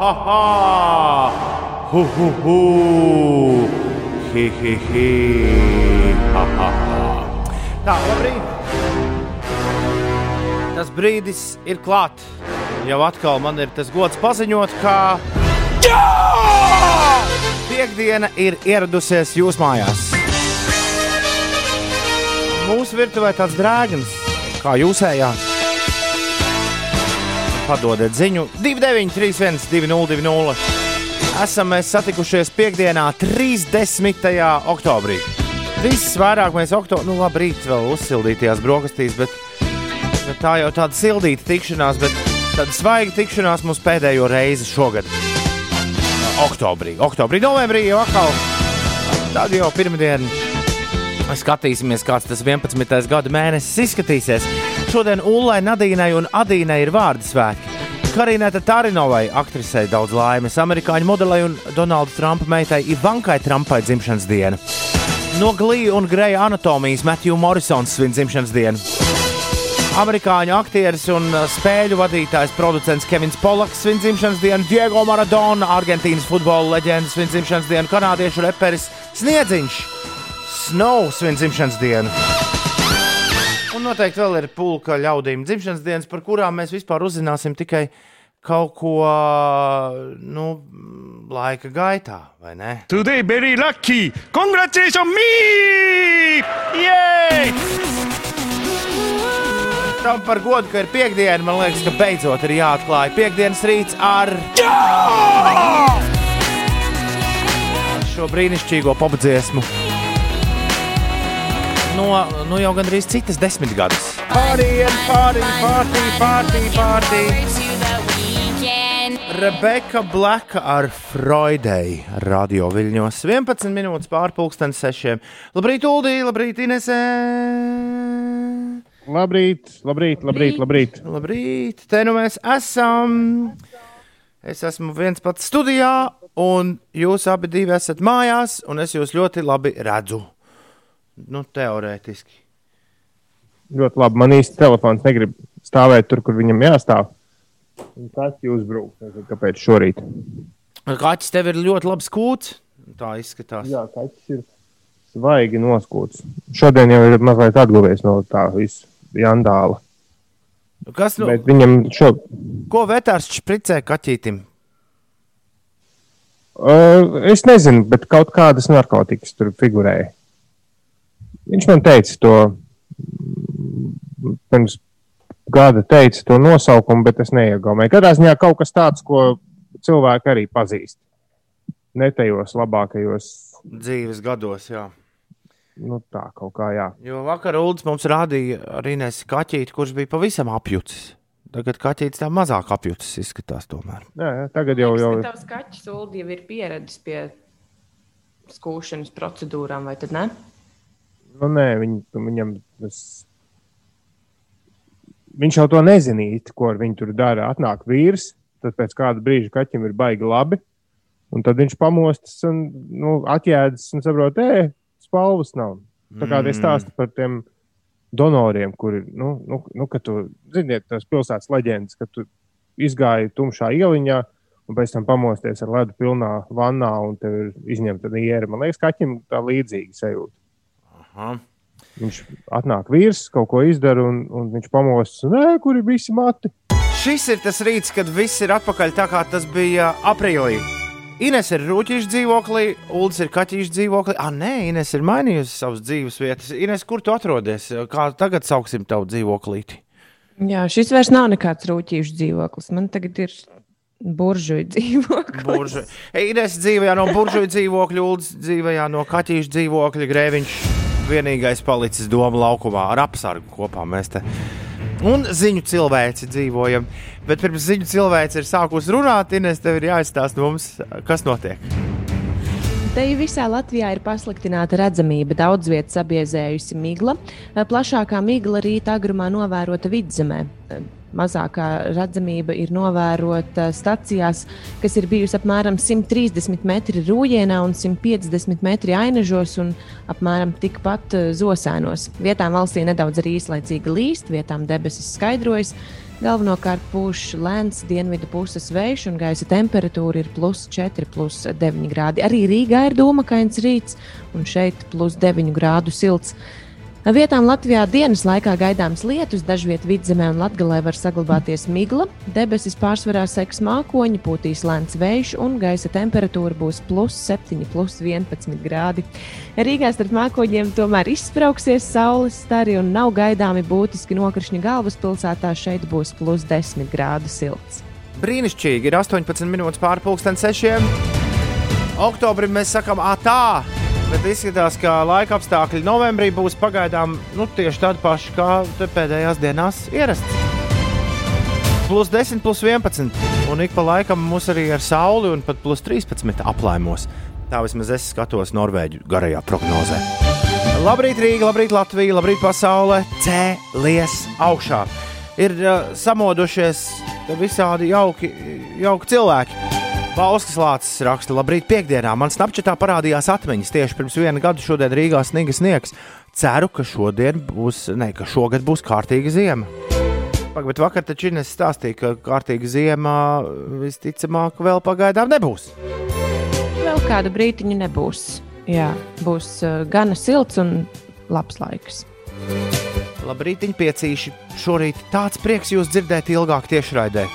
ha, ha! Hu, hu, hu! Hi, hi, hi! Ha, ha, ha! Tā, labrīt! Tas brīdis ir klāts. Jau atkal man ir tas gods paziņot, ka. Jā! Piektdiena ir ieradusies jūsu mājās. Mūsu virtuvē tāds drēgns, kā jūsējā. Padodiet ziņu 293, 202, esam mēs satikušies piekdienā, 30. oktobrī. Viss vairāk mēs oktobrī, nu labi, rīt vēl uzsildītajās brokastīs, bet, bet tā jau tāda sildīta tikšanās, bet tāda svaiga tikšanās mums pēdējo reizi šogad. Oktobrī, oktobrī, novembrī jau atkal. Tad jau pirmdien skatīsimies, kāds tas 11. gada mēnesis izskatīsies. Šodien Ullai, Nadīnai un Adīnai ir vārdu svētki. Karinēta Tarinovai, aktrisei daudz laimes, amerikāņu modelei un Donalda Trumpa meitai Ivankai Trumpai dzimšanas diena. No Glīja un Greja anatomijas Matthew Morrisons svin dzimšanas dienu. Amerikāņu aktieris un uh, spēļu vadītājs, producents Kevins Polaks svin dzimšanas dienu, Diego Maradona, Argentīnas futbola leģendas svin dzimšanas dienu, kanādiešu reperis Sniedziņš, Snow svin dzimšanas dienu. Un noteikti vēl ir pulka ļaudīm dzimšanas dienas, par kurām mēs vispār uzzināsim tikai kaut ko nu, laika gaitā, vai ne? Today very lucky. Congratulations me! Yay! Tam par godu, ka ir piekdiena, man liekas, ka beidzot ir jāatklāj piekdienas rīts ar šo brīnišķīgo popdziesmu. No, no jau gandrīz citas desmitgades. Pārējiem, pārējiem, pārējiem, pārējiem, pārējiem. Rebeka Blaka ar Freudei radio viļņos 11 minūtes pārpusdienas sešiem. Labrīt, Uldī, labrīt, Inesē! Labrīt, labrīt, labrīt, labrīt. Labrīt, te nu mēs esam. Es esmu viens pats studijā, un jūs abi esat mājās, un es jūs ļoti labi redzu. Nu, teorētiski. Ļoti labi. Man īsti telefons negrib stāvēt tur, kur viņam jāstāv. Un Tas jūs brūk. Nezinu, kāpēc šorīt. Kaķis tev ir ļoti labs kūts. Tā izskatās. Jā, kaķis ir svaigi noskūts. Šodien jau ir mazliet atguvies no tā visa jandāla. Kas nu, Bet viņam šo. ko vetārs špricē kaķītim? Uh, es nezinu, bet kaut kādas narkotikas tur figurēja. Viņš man teica to pirms gada, teica to nosaukumu, bet es neiegaumēju. Katrā ziņā kaut kas tāds, ko cilvēki arī pazīst. Ne tajos labākajos, Dzīves gados, jā. nu tā kaut kā, jā. Jo vakar Ulas mums rādīja arī nes kaķīti, kurš bija pavisam apjucis. Tagad kaķītis tā mazāk apjucis izskatās tomēr. jā, jā tagad jau, jau Tavs kaķis Ulu jau ir pieradis pie skūšanas procedūrām, vai tad ne? Nu, nē, viņ, viņam tas. Viņš jau to nezinīja, ko ar viņu tur dara. Atnāk vīrs, tad pēc kāda brīža kaķim ir baigi labi. Un tad viņš pamostas un nu, atjēdzas un saprot, ej, spalvas nav. Tā kā tie stāsta par tiem donoriem, kuri, nu, nu, nu ka tu, ziniet, tās pilsētas leģendas, ka tu izgāji tumšā ieliņā un pēc tam pamosties ar ledu pilnā vannā un tev ir izņemta niera. Man liekas, kaķim tā līdzīga sajūta. Aha. Viņš atnāk vīrs, kaut ko izdara, un, un viņš pamostas, kur ir visi mati. Šis ir tas rīts, kad viss ir atpakaļ tā kā tas bija aprīlī. Ines ir rūtīša dzīvoklī, Ulas ir kaķīša dzīvoklī. Ah, nē, Ines ir mainījusi savas dzīves vietas. Ines, kur tu atrodies? Kā tagad sauksim tavu dzīvoklīti? Jā, šis vairs nav nekāds rūtīšu dzīvoklis. Man tagad ir buržuļu dzīvoklis. Buržu. Ines dzīvojā no buržuļu dzīvokļa, Ulas dzīvojā no kaķīša dzīvokļa, Grēviņš vienīgais palicis doma laukumā ar apsargu kopā. Mēs te un ziņu cilvēci dzīvojam. Bet pirms ziņu cilvēks ir sākusi runāt, Ines, tev ir jāizstāsta mums, kas notiek. Te jau visā Latvijā ir pasliktināta redzamība. Daudz vietas apbiezējusi migla. Plašākā migla rīta agrumā novērota vidzemē. Mazākā redzamība ir novērota stacijās, kas ir bijusi apmēram 130 metri rūjienā un 150 metri ainažos un apmēram tikpat eh, zosēnos. Vietām valstī nedaudz arī īslaicīgi līst, vietām debesis skaidrojas. Galvenokārt pūš lēns dienvidu puses vējš un gaisa temperatūra ir plus 4, plus 9 grādi. Arī Rīgā ir dūmakains rīts un šeit plus 9 grādu silts. Vietām Latvijā dienas laikā gaidāms lietus, dažviet vidzemē un latgalē var saglabāties migla, debesis pārsvarā seks mākoņi, pūtīs lēns vējš un gaisa temperatūra būs plus 7, plus 11 grādi. Rīgā starp mākoņiem tomēr izsprauksies saules stari un nav gaidāmi būtiski nokrišņi galvaspilsētā, šeit būs plus 10 grādu silts. Brīnišķīgi, ir 18 minūtes pārpusdien sešiem. Oktobrim mēs sakām, ah, tā! Bet izskatās, ka laika apstākļi novembrī būs pagaidām nu, tieši tādi paši kā pēdējās dienās ierasts. Plus 10, plus 11. Un ik pa laikam mums arī ar sauli un pat plus 13 aplaimos. Tā vismaz es skatos Norvēģu garajā prognozē. Labrīt, Rīga, labrīt, Latvija, labrīt, pasaule! Cēlies augšā! Ir uh, samodušies visādi jauki, jauki cilvēki. Bauskas Lācis raksta, labrīt, piekdienā. Man snapčatā parādījās atmiņas tieši pirms viena gada. Šodien Rīgā sniega sniegs. Ceru, ka šodien būs, ne, ka šogad būs kārtīga ziema. Bet vakar taču Inês stāstīja, ka kārtīga ziema visticamāk vēl pagaidām nebūs. Vēl kādu brīdiņu nebūs. Jā, būs uh, gana silts un labs laiks. Labrīt, piecīši. Šorīt tāds prieks jūs dzirdēt ilgāk tiešraidē.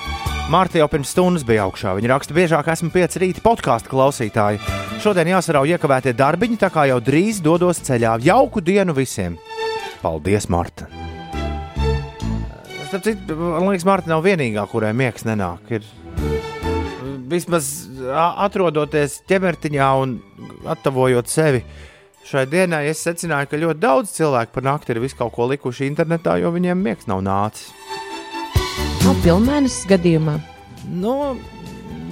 Mārta jau pirms stundas bija augšā. Viņa raksta, biežāk esmu pieci rīta podkāstu klausītāji. Šodien jāsarauj iekavētie darbiņi, tā kā jau drīz dodos ceļā. Jauku dienu visiem! Paldies, Marta! Starp citu, man liekas, Marta nav vienīgā, kurai miegs nenāk. Ir vismaz atrodoties ķemertiņā un attavojot sevi. Šai dienai es secināju, ka ļoti daudz cilvēku par nakti ir visu kaut ko likuši internetā, jo viņiem miegs nav nācis. No pilnmēnesis gadījumā. Nu,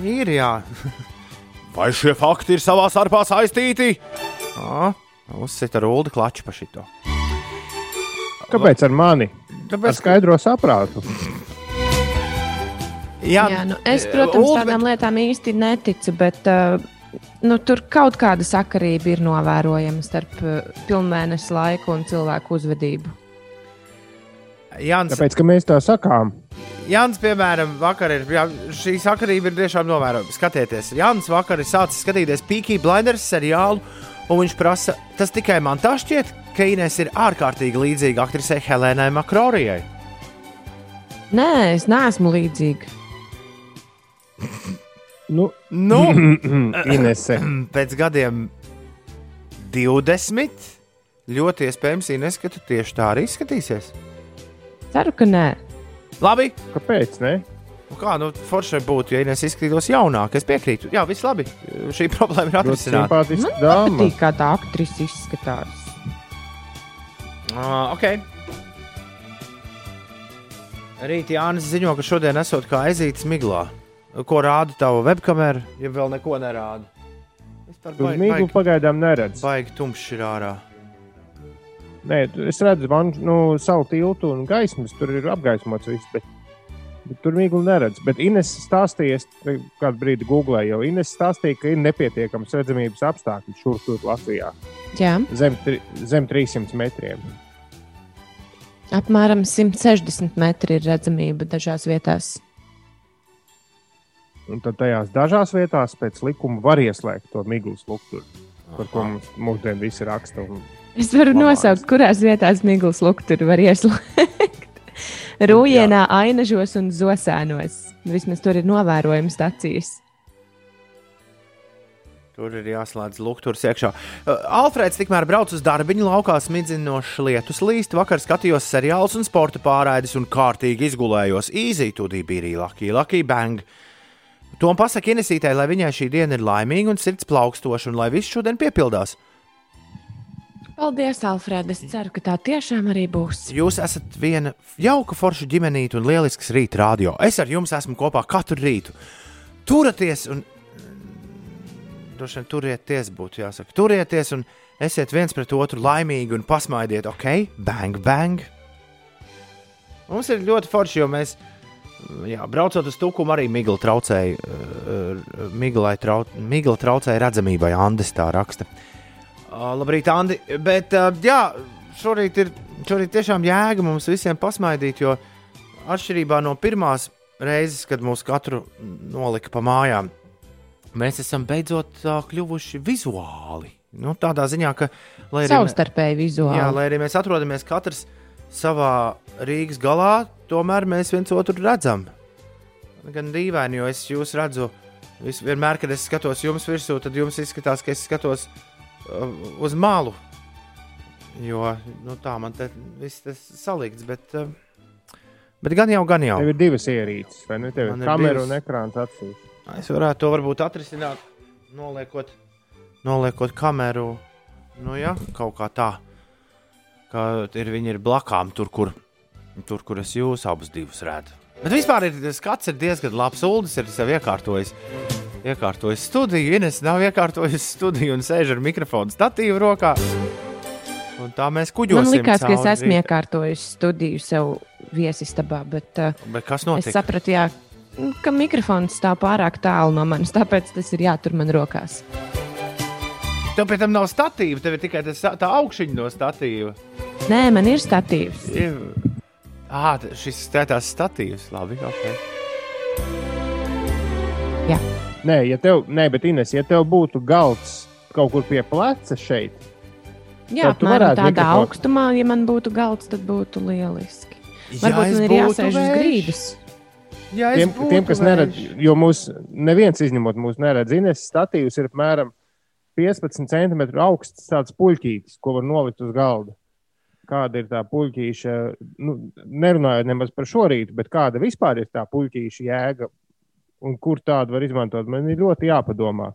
ir jā. Vai šie fakti ir savā starpā saistīti? Uzsita ruldi klaču pa šito. Kāpēc ar mani? Tāpēc, ar skaidro saprātu. Jā, jā nu es, protams, Uldi... tādām lietām īsti neticu, bet uh, nu, tur kaut kāda sakarība ir novērojama starp uh, pilnmēnesi laiku un cilvēku uzvedību. Jānis... Tāpēc, ka mēs tā sakām. Jānis, piemēram, vakar ir jā, šī sakarība ir tiešām novērojama. Skatieties, Jānis vakar ir sācis skatīties Peaky Blinders seriālu, un viņš prasa, tas tikai man tā šķiet, ka Inês ir ārkārtīgi līdzīga aktrisei Helēnai Makrorijai. Nē, es neesmu līdzīga. nu, nu Inese. Pēc gadiem 20 ļoti iespējams, Ines, ka tu tieši tā arī izskatīsies. Ceru, ka nē. Labi. Kāpēc? Ne? Nu kā, nu, forši būtu, ja es izskatītos jaunāk. Es piekrītu. Jā, viss labi. Šī problēma ir atrisināta. Man patīk, kā tā aktrise izskatās. Uh, ok. Rīt Jānis ziņo, ka šodien esot kā ezītis miglā. Ko rāda tava webkamera, ja vēl neko nerāda? Es par miglu pagaidām neredzu. Baigi tumšs ir ārā. Nē, es redzu, man nu, savu tiltu un gaismas tur ir apgaismots viss. Bet, bet tur mīklu neredz. Bet Ines stāstīja, kādu brīdi googlēju, jo Ines stāstīja, ka ir nepietiekams redzamības apstākļi šur tur Latvijā. Jā. Zem, tri, zem 300 metriem. Apmēram 160 metri ir redzamība dažās vietās. Un tad tajās dažās vietās pēc likuma var ieslēgt to miglu struktūru, par ko mums mūsdienās visi raksta. Un Es varu Labās. nosaukt, kurās vietās Migls Lukturu var ieslēgt. Rūjienā, Ainažos un Zosēnos. Vismaz tur ir novērojama stacijas. Tur ir jāslēdz lukturs iekšā. Uh, Alfrēds tikmēr brauc uz darbiņu laukā smidzinošs lietus līst. Vakar skatījos seriālus un sporta pārraides un kārtīgi izgulējos. Easy, tudī bija Lucky, Lucky Bang. Tom pasaka Inesītē, lai viņai šī diena ir laimīga un sirds plaukstoša un lai viss šodien piepildās. Paldies, Alfred. Es ceru, ka tā tiešām arī būs. Jūs esat viena jauka, forša ģimenīte un lielisks rīta radio. Es ar jums esmu kopā katru rītu. Turieties un droši vien turieties, būtu jāsaka. Turieties un esiet viens pret otru laimīgi un pasmaidiet, ok, bang, bang. Mums ir ļoti forši, jo mēs, jā, braucot uz tukumu, arī migla traucēja, uh, migla traucēja redzamībai, Andis tā raksta. Uh, Uh, labrīt, Andi. Bet, uh, jā, šorīt ir šorīt tiešām jēga mums visiem pasmaidīt, jo atšķirībā no pirmās reizes, kad mūs katru nolika pa mājām, mēs esam beidzot uh, kļuvuši vizuāli. Nu, tādā ziņā, ka arī, Savstarpēji vizuāli. jā, lai arī mēs atrodamies katrs savā Rīgas galā, tomēr mēs viens otru redzam. Gan dīvaini, jo es jūs redzu, vis, vienmēr, kad es skatos jums virsū, tad jums izskatās, ka es skatos uh, uz malu. Jo nu, tā man te viss tas salikts, bet, uh, bet gan jau, gan jau. Tev ir divas ierīces, vai ne? Tev Man ir kamera divas. un ekrāns acīs. Es varētu to varbūt atrisināt, noliekot, noliekot kameru. Nu, jā, kaut kā tā. Kā ir, viņi ir blakām, tur, kur, tur, kur es jūs abus redzu. Bet vispār ir, skats ir diezgan labs. Uldis ir sev iekārtojis. Iekārtojis studiju, Ines nav iekārtojis studiju un sēž ar mikrofonu statīvu rokā. Un tā mēs kuģosim. Man liekas, ka es esmu iekārtojis studiju sev viesistabā, bet uh, Bet kas es notika? sapratu, jā, ka mikrofons stāv pārāk tālu no manis, tāpēc tas ir jātur man rokās. Tev pie tam nav statīva, tev ir tikai tas, tā augšņa no statīva. Nē, man ir statīvs. Ir. Ah, šis skatās statīvs. Labi, ok. Nē, ja tev, nē, bet Ines, ja tev būtu galds kaut kur pie pleca šeit, Jā, Tad tu apmēram tādā mikrofonu- augstumā, ja man būtu galds, tad būtu lieliski. Varbūt es man ir jāsēž uz grīdas. Ja es tiem, būtu tiem kas vējš. neredz, jo mūs neviens izņemot mūsu neredz, Ines statīvs ir apmēram 15 cm augsts tāds puļķītis, ko var nolikt uz galda. Kāda ir tā puļķīša, nu, nerunājot nemaz par šo rītu, bet kāda vispār ir tā puļķīša jēga un kur tādu var izmantot, man ir ļoti jāpadomā.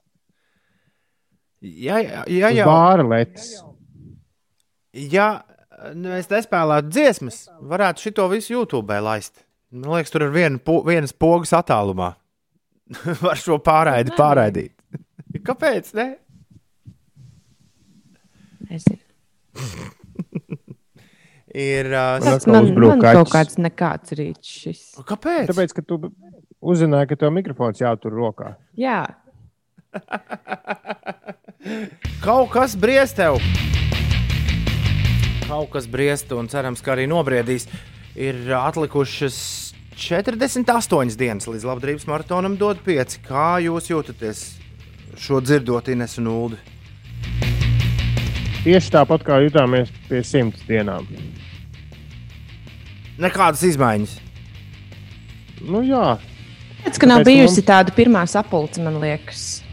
Ja, ja, ja, Uz jau, Bāra letes. ja mēs nespēlētu dziesmas, varētu šito visu YouTube laist. Man liekas, tur ir viena, po, vienas pogas attālumā. Var šo pārraidi pārraidīt. Kāpēc? Ne? Ir. Uh, Man Tas atkal man, uzbrūk man kaķis. kaut kāds nekāds rīts šis. kāpēc? Tāpēc, ka tu uzzināji, ka tev mikrofons jātur rokā. Jā, Kaut kas briest tev. Kaut kas briest, un cerams, ka arī nobriedīs. Ir atlikušas 48 dienas līdz labdarības maratonam, dod 5. Kā jūs jūtaties šo dzirdot, Ines un Ulu? Tieši tāpat kā jutāmies pie simts dienām. Nekādas izmaiņas. Nu, jā, Tāpēc, ka nav Tāpēc, bijusi mums- tāda pirmā sapulce, man liekas.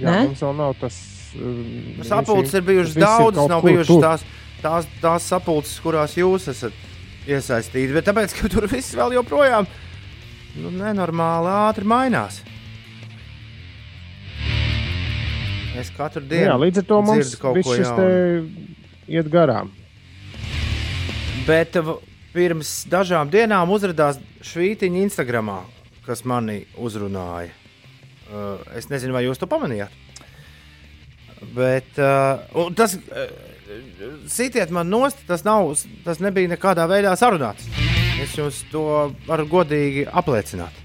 jā Ne? mums vēl nav tas. uh, Sapulces ir bijušas daudzas, nav kur bijušas tās, tās, tās sapulces, kurās jūs esat iesaistīti. Bet tāpēc, ka tur viss vēl joprojām nu, nenormāli ātri mainās. Es katru Nu dienu Jā, līdz ar to mums kaut te iet garām. Bet v- pirms dažām dienām uzrādījās švītiņa Instagram, kas mani uzrunāja. Uh, es nezinu, vai jūs to pamanījāt. Bet uh, tas, uh, sitiet man nost, tas, nav, tas nebija nekādā veidā sarunāts. Es jums to varu godīgi apliecināt.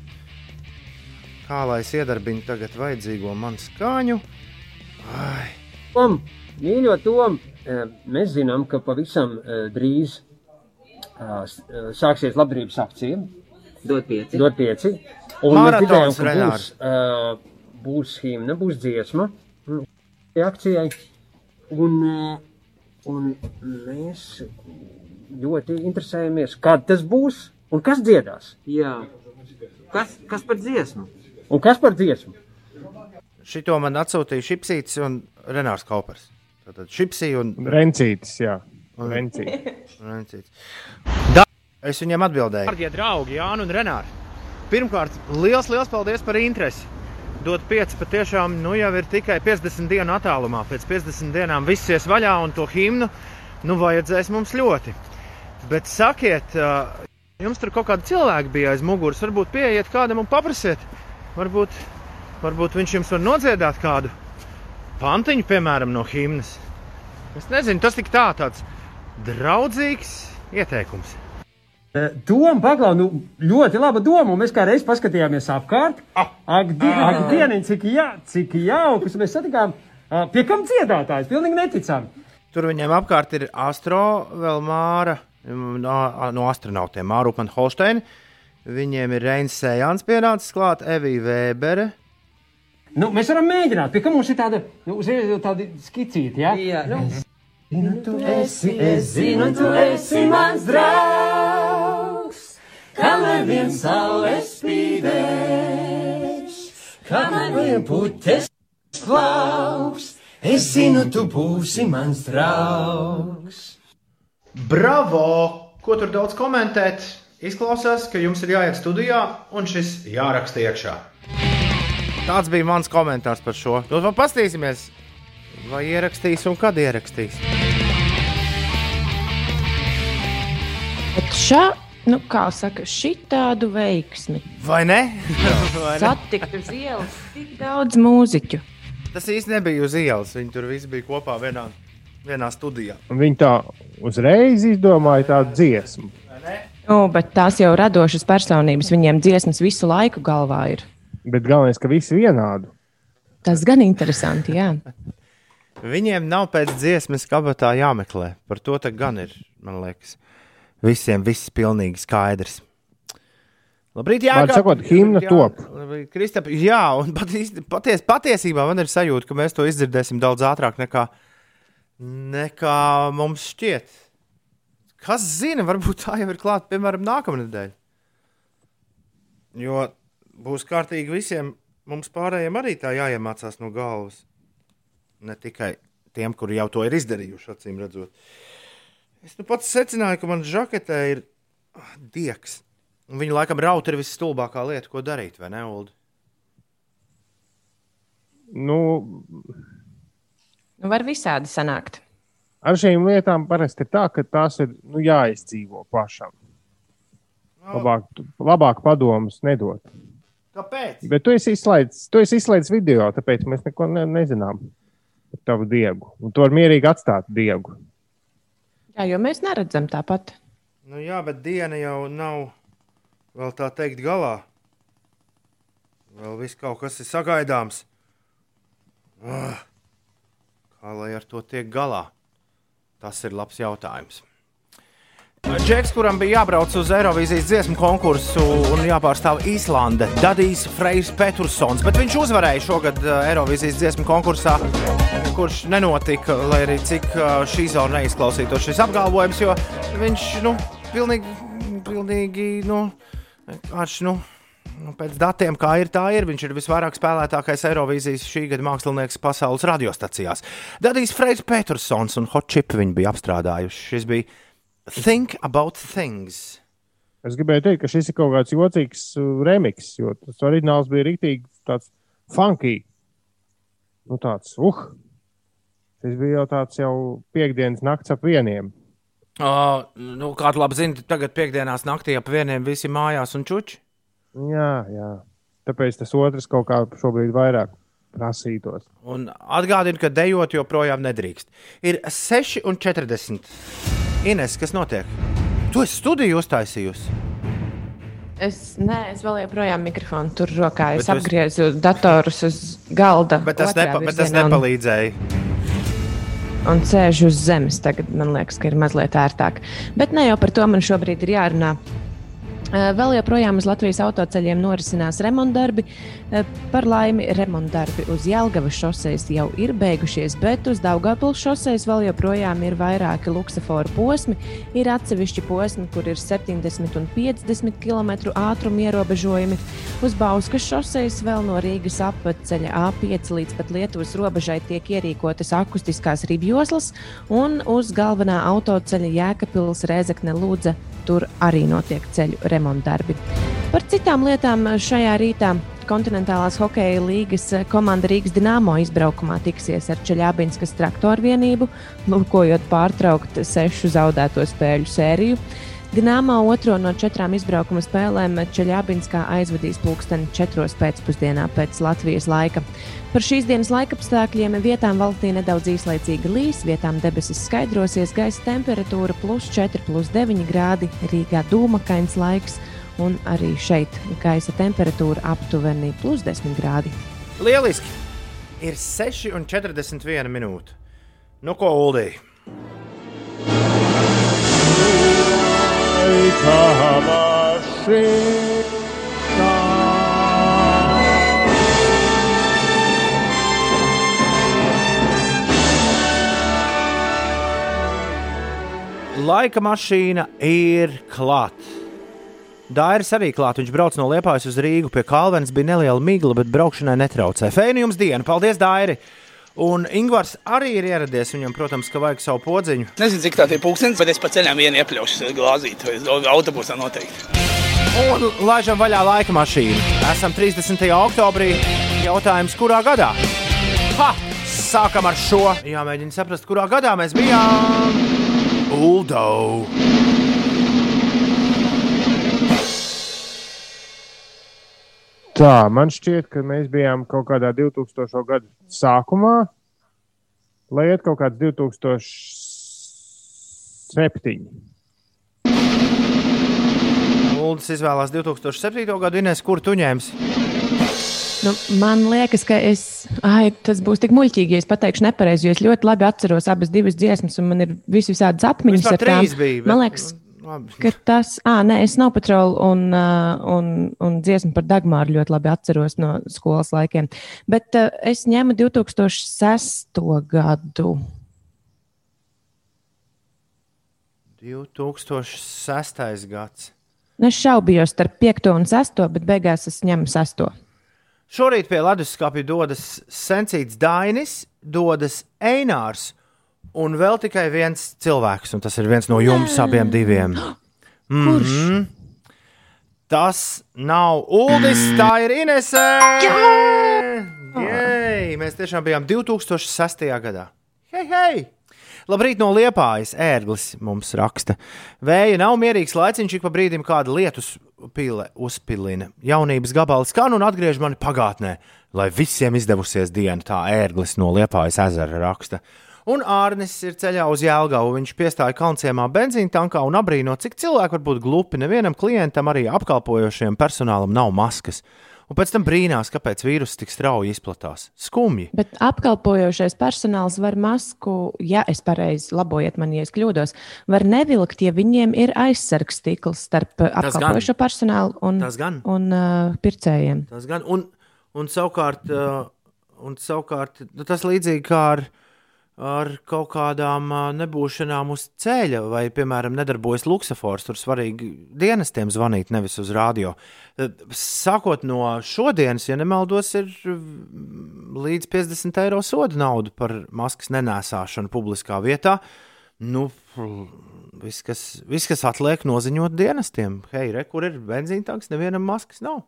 Kā lai es iedarbinu tagad vajadzīgo man skaņu? Ai, Tom, mīļo Tom, mēs zinām, ka pavisam drīz sāksies labdarības akcija. Dod pieci. Dod pieci. Un Maratons, Renāri. būs, uh, būs himna, būs dziesma šai akcijai. Un, uh, un mēs ļoti interesējamies, kad tas būs un kas dziedās. Jā. Kas, kas par dziesmu? Un kas par dziesmu? šito man atsūtīja Šipsīts un Renārs Kaupers. Tātad Šipsī un Rencītis, jā. Rencītis. Rencīts. Es viņiem atbildēju. Darbie draugi, Jānis un Renārs. Pirmkārt, liels, liels paldies par interesi. Dot pieci patiešām nu, jau ir tikai 50 dienu attālumā. Pēc 50 dienām viss ies vaļā un to himnu nu, vajadzēs mums ļoti. Bet sakiet, jums tur kaut kādi cilvēki bija aiz muguras. Varbūt pieiet kādam un paprasiet. Varbūt, varbūt viņš jums var nodziedāt kādu pantiņu, piemēram, no himnas. Es nezinu, tas tik tā, tāds draudzīgs ieteikums. Eh, Doma, paglau, nu, ļoti laba doma. un Mēs kā reiz paskatījāmies apkārt. Ak, di ak dieniņ, cik, jā, cik jaukus mēs satikām. Ah, Pie kam dziedātājs? Pilnīgi neticami. Tur viņiem apkārt ir Astro, vēl Māra, no, no astronautiem. Mārupam Holsteina. Viņiem ir Reinis Sējāns pienācis klāt, Evija Vēbere. Nu, mēs varam mēģināt, pie kā mums ir tāda, nu, uzreiz tāda skicīta, jā? Jā, Nu, es- esi, es zinu, tu esi mans draugs, kamēr vien saule spīdēs, kamēr vien puķes klaus, es zinu, tu būsi mans draugs. Bravo! Ko tur daudz komentēt? Izklausās, ka jums ir jāiet studijā un šis jāraksta iekšā. Tāds bija mans komentārs par šo. Nu, vēl paskatīsimies, vai ierakstīs un kad ierakstīs. Bet šā, nu, kā saka, šitādu veiksmi. Vai ne? Vai ne? Satikt uz ielas tik daudz mūziķu. Tas īsti nebija uz ielas. Viņi tur visi bija kopā vienā, vienā studijā. Un Viņi tā uzreiz izdomāja tādu dziesmu. Nu, bet tās jau radošas personības, viņiem dziesmas visu laiku galvā ir. Bet galvenais, ka visi vienādi. Tas gan interesanti, jā. Viņiem nav pēc dziesmas kabatā jāmeklē. Par to tā gan ir, man liekas. Visiem viss pilnīgi skaidrs. Labrīt, jā, Vārds sakot, himna top. Kristap, jā, un paties, paties, patiesībā man ir sajūta, ka mēs to izdzirdēsim daudz ātrāk nekā, nekā mums šķiet. Kas zina, varbūt tā jau ir klāta, piemēram, nākamā nedēļa. Jo būs kārtīgi visiem mums pārējiem arī tā jāiemācās no galvas. Ne tikai tiem, kuri jau to ir izdarījuši, acīm redzot. Es nu pats secināju, ka man žaketē ir ah, diegs. Un viņa laikam rauta ir visstulbākā lieta, ko darīt, vai ne, Ulu? Nu, Nu, var visādi sanākt. ar šīm lietām parasti ir tā, ka tās ir nu, jāizdzīvo pašam. Labāk, labāk padomus nedot. Kāpēc? Bet tu esi izslaidis, tu esi izslaidis video, tāpēc mēs neko ne, nezinām par tavu diegu. Un tu vari mierīgi atstāt diegu. Jā, jo mēs neredzam tāpat. Nu, jā, bet diena jau nav vēl tā teikt galā. Vēl viss kaut kas ir sagaidāms. Ah, kā lai ar to tiek galā? Tas ir labs jautājums. Džeks, kuram bija jābrauc uz Eirovīzijas dziesmu konkursu un jāpārstāv Īslande, Dadijs Freis Petersons, bet viņš uzvarēja šogad uh, Eirovīzijas dziesmu konkursā, kurš nenotika, lai arī cik zona neizklausītos šis apgalvojums, jo viņš, nu, pilnīgi, pilnīgi, nu, vienkārši, nu, nu, pēc datiem, kā ir, tā ir. Viņš ir visvairāk spēlētākais Eirovīzijas šī gada mākslinieks pasaules radiostacijās. Dadijs Freis Petersons un Hot Chip viņi bija apstrādājuši. Šis bija Think About Things. Es gribēju teikt, ka šis ir kaut kāds jocīgs uh, remiks, jo tas oriģināls bija rīktīgi tāds funky. Nu, tāds, uh, šis bija jau tāds jau piekdienas nakts ap vieniem. Uh, nu, Kāda labi zina, tagad piekdienās naktī ap vieniem visi mājās un čuči. Jā, jā. Tāpēc tas otrs kaut kā šobrīd vairāk prasītos. Un atgādinu, ka dejot joprojām nedrīkst. Ir 6,40. Ines, kas notiek? Tu esi studiju uztaisījusi. Es, nē, es vēl joprojām mikrofonu tur rokā. Es Bet apgriezu datorus uz galda. Bet tas, nepa, bet tas virzienā un- nepalīdzēja. Un sēž uz zemes. Tagad man liekas, ka ir mazliet ērtāk. Bet ne jau par to man šobrīd ir jārunā. Eh, Vēl joprojām uz Latvijas autoceļiem norisinās remontdarbi. Eh, Par laimi, remontdarbi uz Jālgavas šoseis jau ir beigušies, bet uz Daugavpils šoseis vēl joprojām ir vairāki luksusforu posmi. Ir atsevišķi posmi, kur ir 70 un 50 km ātruma ierobežojumi. Uz Bauskas šoseis vēl no Rīgas apceļa A5 līdz pat Lietuvas robežai tiek ierīkotas akustiskās ribjoslas, un uz galvenā autoceļa Jēkabils Rēzekne Lūdza tur arī notiek ceļu remontdarbi. Par citām lietām šajā rītā kontinentālās hokeja līgas komanda Rīgas Dienāmo izbraukumā tiksies ar Čeļābinskas traktoru vienību, lūkojot pārtraukt sešu zaudēto spēļu sēriju. Dienāmo otro no četrām izbraukuma spēlēm Čeļābinskā aizvadīs pulksteni četros pēcpusdienā pēc Latvijas laika. Par šīs dienas laikapstākļiem vietām valstī nedaudz īslaicīga līs, vietām debesis skaidrosies, gaisa temperatūra plus 4, plus 9 grādi, Rīgā dūmakains laiks un arī šeit gaisa temperatūra aptuveni plus 10 grādi. Lieliski! Ir 6,41 minūte. Nu, ko Uldī? Laika mašīna. Laika mašīna ir klāta. Dairis arī klāt. Viņš brauc no Liepājas uz Rīgu. Pie Kalvens bija neliela migla, bet braukšanai netraucē. Fēni jums diena! Paldies, Dairi! Un Ingūns arī ir ieradies. Viņam, protams, ka vajag savu podziņu. Nezinu, cik tā ir pūkstens, bet es pa ceļam vienu iepļaušu glāzīt, vai autobusā noteikti. Un laižam vaļā laika mašīnu. Esam 30. oktobrī. Jautājums, kurā gadā? Ha! Sākam ar šo. Jāmēģina saprast, kurā gadā mēs bijām. Uldo! Tā, man šķiet, ka mēs bijām kaut kādā 2000. gada sākumā, lai iet kaut kāds 2007. Uldis izvēlās 2007. gadu. Ines, kur tu ņemsi? Nu, man liekas, ka es, ai, tas būs tik muļķīgi, ja es pateikšu nepareizi, jo es ļoti labi atceros abas divas dziesmas, un man ir visi visādas atmiņas Vispār ar tām. trīs bija, bet- Man liekas, Labi. ka tas, ah, nē, es nav patrolu un, un, un dziesmu par Dagmāru ļoti labi atceros no skolas laikiem. Bet uh, es ņemu 2006. gadu. 2006. gads. Nu, Es šaubījos starp 5 un 6, bet beigās es ņemu 6. Šorīt pie leduskapja dodas Sencīts Dainis, dodas Einārs un vēl tikai viens cilvēks, un tas ir viens no jums abiem diviem. Kurš? Mhm. Tas nav Uldis, tā ir Inese! Jej! Mēs tiešām bijām 2006. gadā. Hei, hei! Labrīt no Liepājas, ērglis mums raksta. Vēja nav mierīgs laiciņš, ik pa brīdim kāda lietus pile uzpilina. Jaunības gabals skan un atgriež mani pagātnē, lai visiem izdevusies diena, tā ērglis no Liepājas ezera raksta. Un Ārnis ir ceļā uz Jēlgavu. Viņš piestāja Kalnciemā benzīna tankā un abrīno, cik cilvēki var būt glupi. Nevienam klientam, arī apkalpojošajam personālam nav maskas. Un pēc tam brīnās, kāpēc vīruss tik strauji izplatās. Skumji. Bet apkalpojošais personāls var masku, ja es pareizi labojiet man, ja es kļūdos, var nevilkt, ja viņiem ir aizsargs stikls starp apkalpojošo personālu un, un uh, pircējiem. Tas gan. Un, un savukārt, uh, un savukārt nu, tas līdzīgi kā ar, ar kaut kādām nebūšanām uz ceļa, vai, piemēram, nedarbojas luksafors. Tur svarīgi dienestiem zvanīt, nevis uz radio. Uh, Sākot no šodienas, ja nemaldos, ir līdz 50 eiro soda nauda par maskas nenēsāšanu publiskā vietā. Nu, viss, kas, viss, kas atliek, noziņot dienestiem. Hei, re, kur ir benzīna tanks, nevienam maskas nav.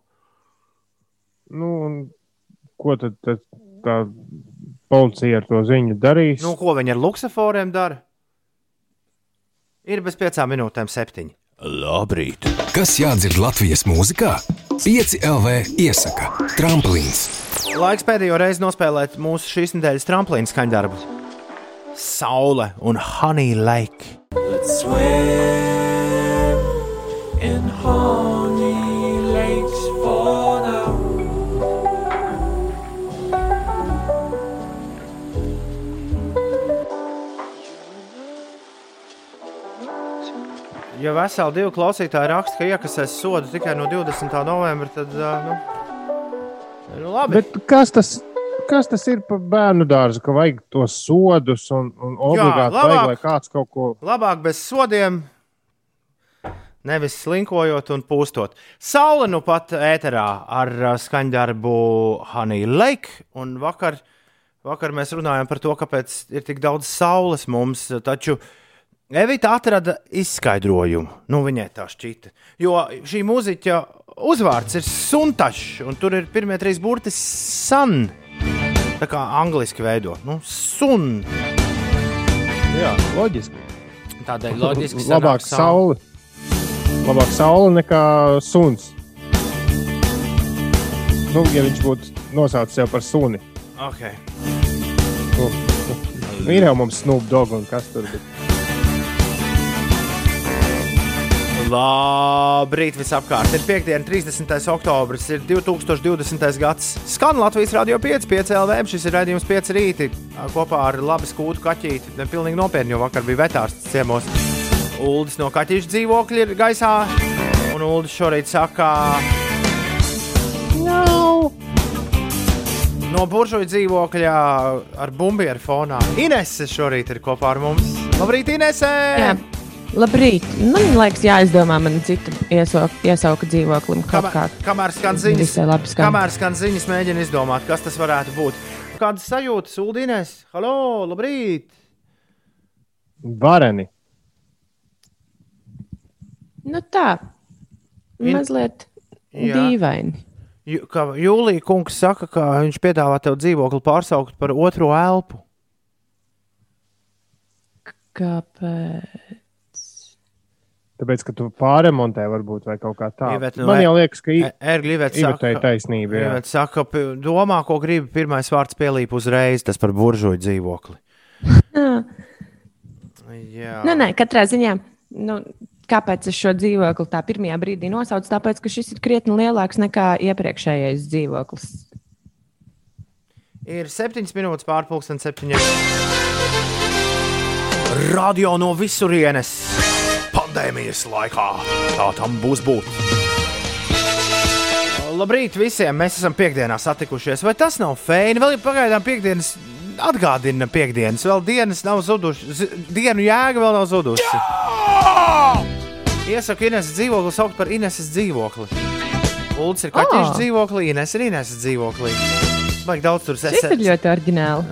Nu, ko tad, tad tā policija ar to ziņu darīs? Nu, ko viņi ar luksusforiem dara? Ir bez piecām minūtēm septiņi. Labrīt! Kas jādzird Latvijas mūzikā? 5 LV iesaka Tramplīns. Laiks pēdējo reizi nospēlēt mūsu šīs nedēļas tramplīna skaņdarbu. Saule un Honey Lake. in honey Ja veseli divi klausītāji raksta, ka iekasēs sodu tikai no 20. novembra, tad nu, nu labi. Bet kas tas, kas tas ir par bērnu dārzu, ka vajag tos sodus un, un obligāti labāk. vajag, lai kāds kaut ko. Labāk bez sodiem, nevis slinkojot un pūstot. Saula nu pat ēterā ar skaņdarbu Honey Lake. Un vakar, vakar mēs runājām par to, kāpēc ir tik daudz saules mums. Taču Evita atrada izskaidrojumu. Nu, viņai tā šķita. Jo šī mūziķa uzvārds ir Suntašs, un tur ir pirmie trīs burti Sun. Tā kā angliski veido. Nu, sun. Jā, loģiski. Tādēļ loģiski Labāk saule. Labāk saule nekā suns. Nu, ja viņš būtu nosaucis sev par suni. Okay. Nu, nu, ir jau mums Snoop Dogg un kas tur bija. Labrīt, visapkārt. Ir piekdiena, 30. oktobris, ir 2020. gads. Skan Latvijas radio 5, 5 LV. Šis ir redzējums 5 rīti kopā ar labi skūtu kaķīti. Ne pilnīgi nopietni, jo vakar bija vetārsts ciemos. Uldis no kaķīša dzīvokļa ir gaisā. Un Uldis šorīt saka, No. no buržuļa dzīvokļa ar bumbieru fonā. Inese šorīt ir kopā ar mums. Labrīt, Inese! Jā. Labrīt. Man liekas, jāizdomā man citu iesauka, iesauka dzīvoklim. Kaut kā Kamēr, skan ziņas, skan. kamēr skan ziņas, mēģina izdomāt, kas tas varētu būt. Kādas sajūtas, Uldīnēs? Halo, labrīt! Vareni. Nu tā. In- Mazliet Jā. dīvaini. Ju- Kā Jūlija kungs saka, ka viņš piedāvā tev dzīvokli pārsaukt par otro elpu. Kāpēc? Tāpēc, ka tu pārremontē, varbūt vai kaut kā tāda. Nu, Man e- jau liekas, ka I- Erglīvets Ivetai saka, taisnība. jā. Iveta saka, domā, ko gribi, pirmais vārds pielīp uzreiz, tas par buržuļu dzīvokli. Jā. Nu, nē, katrā ziņā. Nu, Kāpēc es šo dzīvokli tā pirmajā brīdī nosaucu? Tāpēc, ka šis ir krietni lielāks nekā iepriekšējais dzīvoklis. Ir 7 minūtes pārpusdienas, 7. Radio no visurienes pandēmijas laikā. Tā tam būs būt. Labrīt visiem! Mēs esam piekdienā satikušies. Vai tas nav feini? Vēl ir pagaidām piekdienas. Atgādina piekdienas, vēl dienas nav zudušas. Dienu jēga vēl nav zudusi. Iesaku Ineses dzīvokli saukt par Ineses dzīvokli. Ulds ir kaķis Ah. dzīvoklī, Ines ir Ineses dzīvoklī. Vajag daudz tur Tas ir ļoti oriģināli.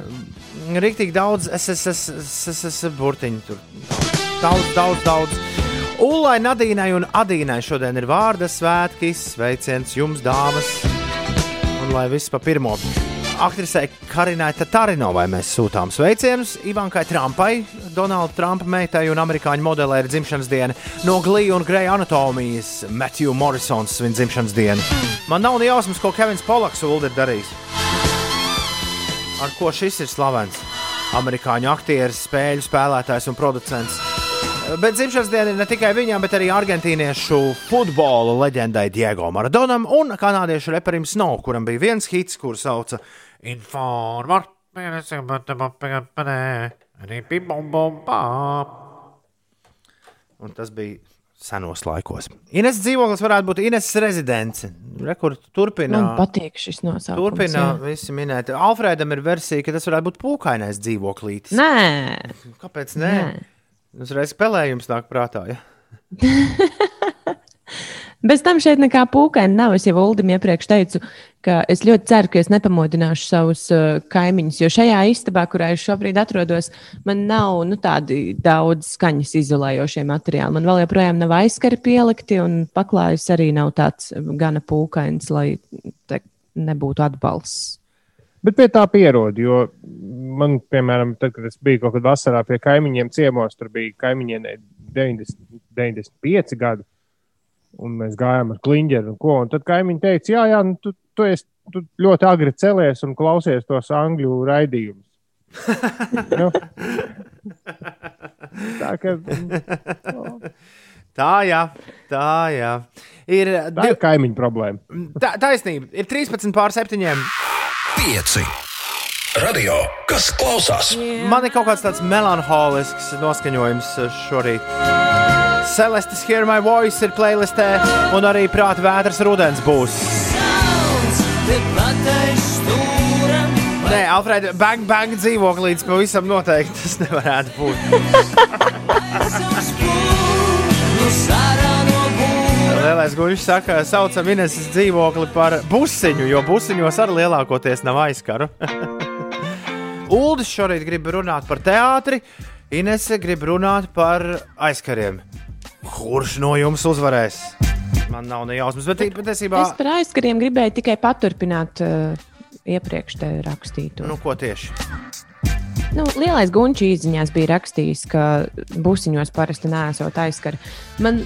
Rīktīgi daudz SSS burtiņu tur. Daudz, daudz, daudz. Ulai, Nadīnai un Adīnai šodien ir vārda svētki, sveiciens jums, dāmas. Un lai viss pa pirmo. Aktrisei Karinai Tatarinovai mēs sūtām sveicienus, Ivankai Trumpai, Donalda Trumpa meitai un amerikāņu modelē ir dzimšanas diena, no Glīja un Greja anatomijas Matthew Morrisons svin dzimšanas dienu. Man nav ne jausmas, ko Kevins Polaks ir darījis. Ar ko šis ir slavens? Amerikāņu aktieris, spēļu spēlētājs un producents. Bet dzimšanas diena ir ne tikai viņam, bet arī argentīniešu futbola leģendai Diego Maradonam un kanādiešu reperim Snow, kuram bija viens hits, kur sauca Informār. Un tas bija senos laikos. Ines dzīvoklis varētu būt Ines rezidence. Turpina. Man patīk šis nosaukums. Turpina jā. visi minēt. Alfrēdam ir versija, ka tas varētu būt pūkainais dzīvoklītis. Nē, Kāpēc nē? Uzreiz spēlējums nāk prātā. Ja? bez tam šeit nekā pūkaina nav. Es jau Uldim iepriekš teicu, ka es ļoti ceru, ka es nepamodināšu savus uh, kaimiņus, jo šajā istabā, kurā es šobrīd atrodos, man nav nu, tādi daudz skaņas izolējošie materiāli. Man vēl joprojām nav aizskari pielikti, un paklājs arī nav tāds gana pūkains, lai nebūtu atbalsts. Bet pie tā pierod, jo man, piemēram, tad, kad es biju kaut kad vasarā pie kaimiņiem ciemos, tur bija kaimiņienē 90, 95 gadi. Un mēs gājām ar kliņģeru un ko. Un tad kaimiņi teica, jā, jā, nu, tu, tu, esi, tu ļoti agri celies un klausies tos angļu raidījumus. nu, tā kā Tā, jā, tā, jā. Ir, tā ir kaimiņu problēma. tā, taisnība. Ir 13 pār 7. 5. Radio, kas klausās? Man ir kaut kāds tāds melanholisks noskaņojums šorīt. Celestis Hear My Voice ir playlistē, un arī prāta vētras rudens būs. Nē, Alfrēda, bang, bang dzīvoklīds pavisam noteikti tas nevarētu būt. Lielais guļš saka, saucam Ineses dzīvokli par busiņu, jo busiņos arī lielākoties nav aizskaru. Uldis šorīt grib runāt par teātri, Inese grib runāt par aizkariem. Kurš no jums uzvarēs? Man nav ne jausmas, bet patiesībā. Es par aizskariem gribēju tikai paturpināt uh, iepriekš te rakstīto. Nu, ko tieši? Nu, lielais gunčs īsiņās bija rakstījis, ka busiņos parasti nesot aizskari. Man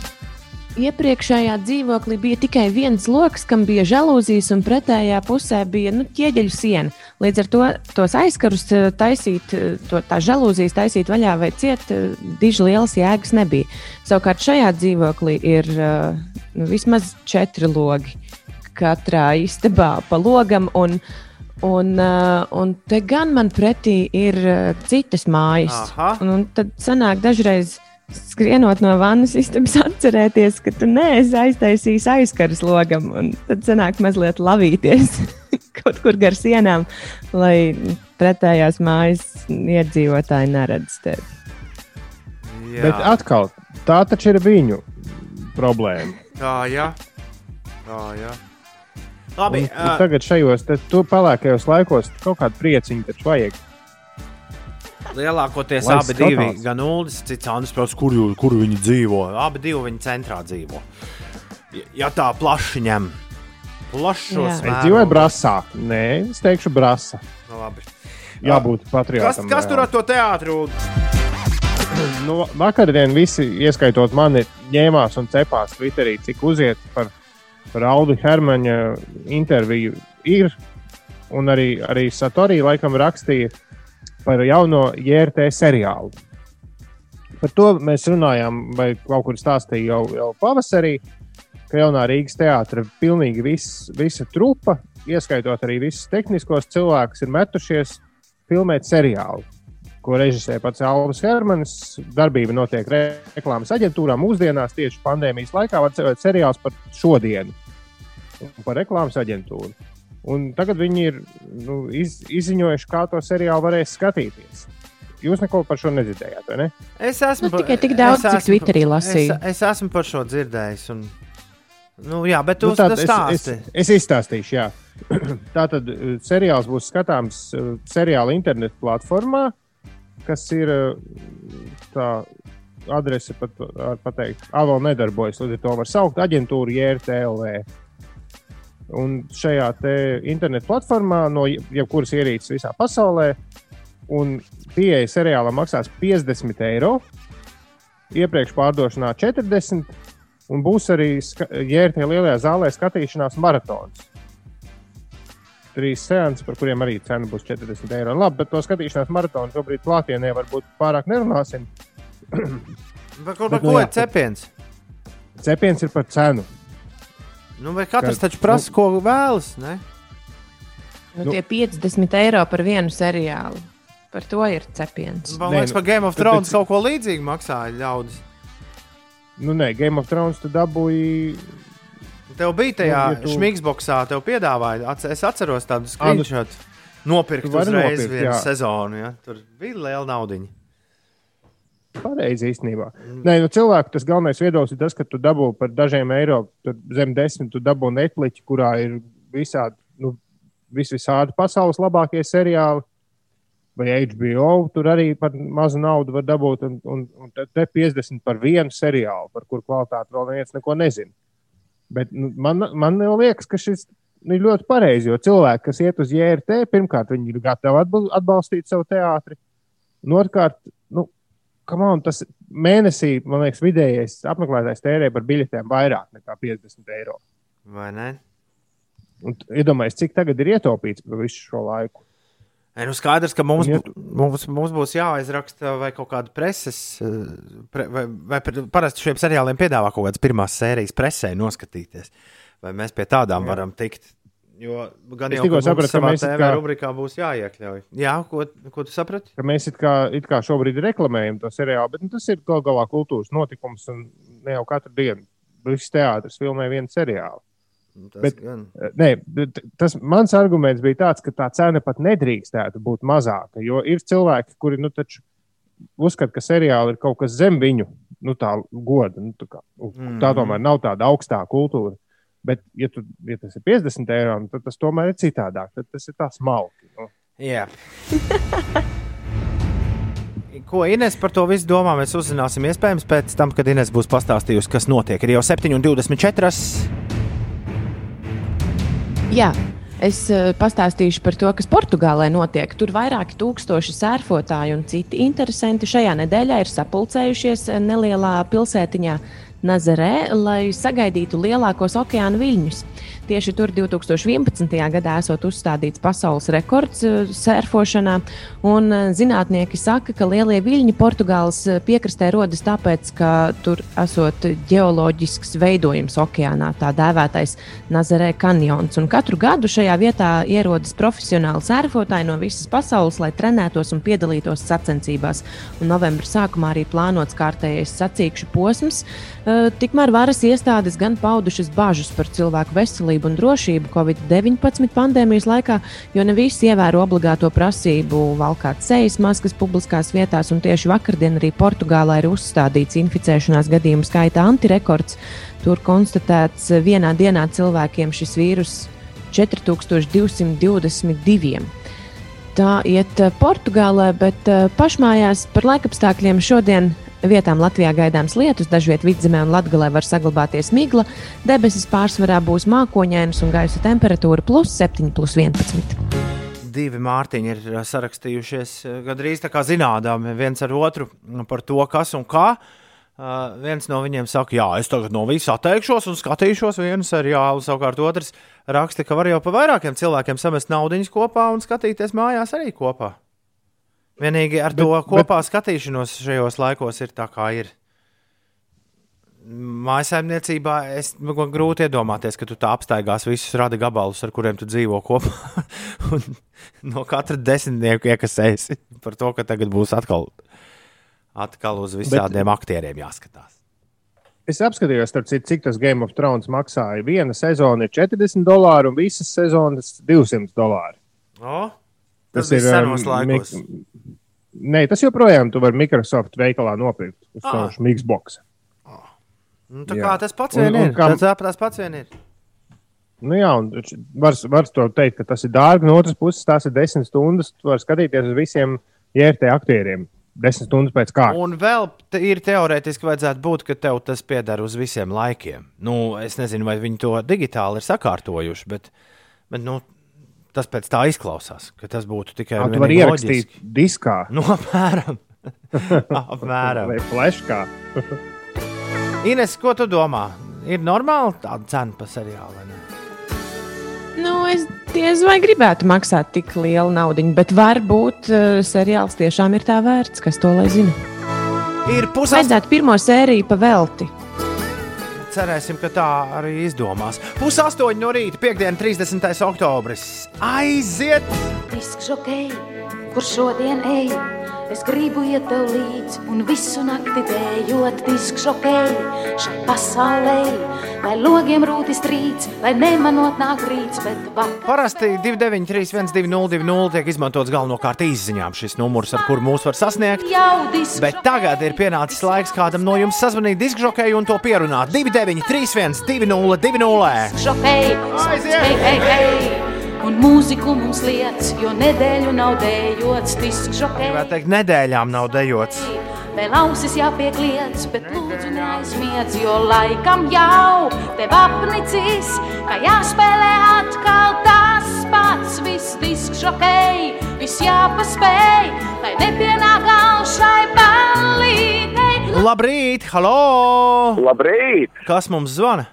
iepriekšējā dzīvoklī bija tikai viens lokus, kam bija žēlūzijas, un pretējā pusē bija nu, ķieģeļu siena. Līdz ar to tos aizkarus eh, taisīt, eh, to, tā žēlūzijas taisīt vaļā vai ciet, eh, diži lielas jēgas nebija. Savukārt šajā dzīvoklī ir nu, vismaz četri logi katrā istabā pa logam. Un, Un, uh, un te gan man pretī ir uh, citas mājas. Aha. Un, un tad sanāk dažreiz skrienot no vannas istabas, atcerēties, ka tu neesi aiztaisījis aizkaras logam. un Tad sanāk mazliet lavīties kaut kur gar sienām, lai pretējās mājas iedzīvotāji neredz tevi. Jā, Bet atkal, tā taču ir viņu problēma. tā, jā. Tā, jā. Labi, Un, ā, tagad šajos te, tu pelēkajos laikos kaut kādu prieciņu taču vajag. Lielākoties Lai abi divi, skatās. gan Ulas, cits Andris, prasa, kur, jū- kur viņi dzīvo. Abi divi viņi centrā dzīvo. Ja- Ja tā plaši ņem. Plašos Jā. Es dzīvoju brasā. Nē, es teikšu brasa. Nu, labi. Jābūt Kas, patriotam. kas tur ar to teātru? Nu, vakardien visi, ieskaitot mani, ņēmās un cepās Twitterī, cik uziet par, par Aldu Hermaņa interviju ir. Un arī, arī Satorī laikam rakstīja par jauno JRT seriālu. Par to mēs runājām, vai kaut kur stāstīja jau, jau pavasarī, ka jaunā Rīgas teātris pilnīgi viss, visa trupa, ieskaitot arī visus tehniskos cilvēkus, ir metušies filmēt seriālu ko režisē pats Alvis Hermanis. Darbība notiek re- reklāmas aģentūrā. Mūsdienās tieši pandēmijas laikā var redzēt seriāls par šodienu, un par reklāmas aģentūru. Un tagad viņi ir nu, iz, izziņojuši, kā to seriālu varēs skatīties. Jūs neko par šo nedzirdējāt, vai ne? Es esmu Nu, tikai tik daudz, es cik esmu- Twitterī lasīju. Es, es esmu par šo dzirdējis. Un... Nu, jā, bet tu Nu, tad nu, es, stāsti. es, es izstāstīšu, jā. Tā tad uh, seriāls būs skatāms uh, seriāla internetu platformā, kas ir uh, tā adrese, pat, var pateikt, A, vēl nedarbojas. Līdz ar to var saukt aģentūru JRTLV. Un šajā te internetu platformā, no je- jebkuras ierīces visā pasaulē, un pieeja seriālam maksās 50 eiro, iepriekš pārdošanā 40, un būs arī JRT lielajā zālē skatīšanās maratons. Trīs seanses, par kuriem arī cena būs 40 eiro. Labi, bet to skatīšanās maratonu šobrīd klātienē varbūt pārāk nerunāsim. Bet, kur, Bet, bet, nu, ko ir cepiens? Cepiens ir par cenu. Nu, bet katrs Ka- taču prasa, ko vēlas. Ne? Nu, Nu. tie 50 eiro par vienu seriālu. Par to ir cepiens. Man liekas, nu, par Game of Thrones tad- kaut ko līdzīgu maksāja ļaudis. Nu, nē, Game of Thrones tu dabūji. Tev bija tajā Nu, nu, ja tu- šmigsboksā, tev piedāvāja. Atce- Es atceros tādu nu, screenshot. Nopirkt uzreiz nopirkt, vienu jā. sezonu. Ja? Tur bija liela nauda. Pareizi īstenībā. Nē, nu, cilvēku tas galvenais viedoklis ir tas, ka tu dabū par dažiem eiro, zem desmit, tu dabū Netflix, kurā ir visādi, nu, vis visādi pasaules labākie seriāli. Vai HBO tur arī par mazu naudu var dabūt, un, un, un te- te 50 par vienu seriālu, par kuru kvalitāti vēl neviens neko nezina. Bet nu, man, man liekas, ka šis ir ļoti pareizi, jo cilvēki, kas iet uz JRT, pirmkārt, viņi ir gatavi atbal- atbalstīt savu teātri. Un otrkārt, nu, on, tas mēnesī, man liekas, vidējais apmeklētājs tērē par biļetēm vairāk nekā 50 eiro. Vai ne? Iedomājieties, cik tagad ir ietaupīts par visu šo laiku. E, nu skaidrs, ka mums, bū- mums, mums būs jāaizraksta vai kaut kāda preses, eh, pre, vai, vai par- parasti šiem seriāliem piedāvā kaut kādas pirmās sērijas presē noskatīties. Vai mēs pie tādām Jā. varam tikt? Jo gan Es jau mums sapratu, ka mēs TV kā- rubrikā būs jāiekļauj. Jā, ko, ko tu saprati? Ka mēs it kā, it kā šobrīd reklamējam to seriālu, bet nu, tas ir gal galā kultūras notikums. un Ne jau katru dienu. Viss teātris filmē vienu seriālu. Tas Bet- gan. Nē, bet tas mans arguments bija tāds, ka tā cena pat nedrīkstētu būt mazāka. Jo ir cilvēki, kuri nu, uzskata, ka seriāli ir kaut kas zem viņu nu, tā goda. Nu, tā, kā, nu, tā tomēr nav tāda augstā kultūra. Bet, ja, tu, ja tas ir 50 eiro, nu, tad tas tomēr ir citādāk. Tad tas ir tāds malki. Nu. Jā. Ko Ines par to visu domā? Mēs uzzināsim iespējams pēc tam, kad Ines būs pastāstījusi, kas notiek. Ir jau 7,24. Jā, es uh, pastāstīšu par to, kas Portugālē notiek. Tur vairāki tūkstoši sērfotāji un citi interesanti šajā nedēļā ir sapulcējušies nelielā pilsētiņā Nazarē, lai sagaidītu lielākos okeāna viļņus. Tieši tur 2011. gadā esot uzstādīts pasaules rekords uh, sērfošanā, un uh, zinātnieki saka, ka lielie viļņi Portugāles uh, piekrastē rodas tāpēc, ka tur esot ģeoloģisks veidojums okeānā, tā dēvētais Nazarē kanjons. Un katru gadu šajā vietā ierodas profesionāli sērfotāji no visas pasaules, lai trenētos un piedalītos sacensībās. Un novembra sākumā arī plānots kārtējais sacīkšu posms. Uh, tikmēr varas iestādes gan paudušas bažas par cilvēku veselību un drošību Covid-19 pandēmijas laikā, jo ne visi ievēro obligāto prasību valkāt sejas maskas publiskās vietās, un tieši vakardien arī Portugālē ir uzstādīts inficēšanās gadījumu skaita antirekords. Tur konstatēts vienā dienā cilvēkiem šis vīrus 4222. Tā iet eh, Portugālē, bet eh, pašmājās par laikapstākļiem šodien vietām Latvijā gaidāms lietus, dažviet vidzemē un latgalē var saglabāties migla. Debesis pārsvarā būs mākoņainas un gaisa temperatūra plus 7, plus 11. Divi mārtiņi ir uh, sarakstījušies uh, gandrīz tā kā zinādami viens ar otru par to, kas un kā. Uh, viens no viņiem saka, jā, es tagad no visa atteikšos un skatīšos vienu seriālu. Savukārt otrs raksta, ka var jau pa vairākiem cilvēkiem samest naudu kopā un skatīties mājās arī kopā. Vienīgi ar bet, to kopā bet... skatīšanos šajos laikos ir tā, kā ir. Mājasēmniecībā es grūti iedomāties, ka tu tā apstaigās visus rada gabalus, ar kuriem tu dzīvo kopā. no katra desmitnieka iekasēsi par to, ka tagad būs atkal, atkal uz visādiem bet... aktieriem jāskatās. Es apskatījos, cik, cik tas Game of Thrones maksāja. Viena sezona ir 40 dolāri un visas sezonas 200 dolāri. Oh. Tas, tas ir senos um, laikos. Nē, tas joprojām tu vari Microsoft veikalā nopirkt uz ah. savu Xbox. Ah. Nu, tā jā. kā tas pats vien un, ir. Un, kam... Tas, tas pats vien ir. Nu jā, un var, var teikt, ka tas ir dārgi. No otras puses, tās ir desmit stundas. Tu vari skatīties uz visiem JRT aktieriem. Desmit stundas pēc kārtas. Un vēl ir teorētiski vajadzētu būt, ka tev tas pieder uz visiem laikiem. Nu, es nezinu, vai viņi to digitāli ir sakārtojuši, bet, bet nu, tas pēc tā izklausās, ka tas būtu tikai tāds. Tā var ierakstīt diskā. Nu, apmēram. apmēram. Vai fleškā. Ines, ko tu domā? Ir normāli tāda cena par seriālu? Nu, es diez vai gribētu maksāt tik lielu naudu, bet varbūt uh, seriāls tiešām ir tā vērts, kas to lai zina. Ir pusaustoši. Vajadzētu pirmo sēriju pavelti cerēsim, ka tā arī izdomās. Pusaustoņi no rīta, piekdiena, 30. oktobris. Aiziet! Disks ok, kur šodien ej? Es gribu iet tev līdzi un visu nakti dējot disks ok šai pasaulē. Lai logiem rūtis trīc, lai nemanot nāk rīts, bet vakar. Parasti 293, 1202 tiek izmantots galvenokārt īsziņām šis numurs, ar kuru mūs var sasniegt. Bet tagad ir pienācis laiks kādam no jums sazvanīt diskžokēju un to pierunāt. 293, 1202. Aiziet! Hei, hei, hei! Un mūziku mums lietas, jo nedēļu nav dejots. Disks šokē. Gribētu teikt, nedēļām nav dejots. Vēl ausis jāpiekliedz, bet lūdzu neaizmiedz, jo laikam jau tev apnicis, ka jāspēlē atkal tas pats. Viss disks šokēji, viss jāpaspēj, lai nepienāk gals šai ballītei. Labrīt, halo! Labrīt! Kas mums zvana?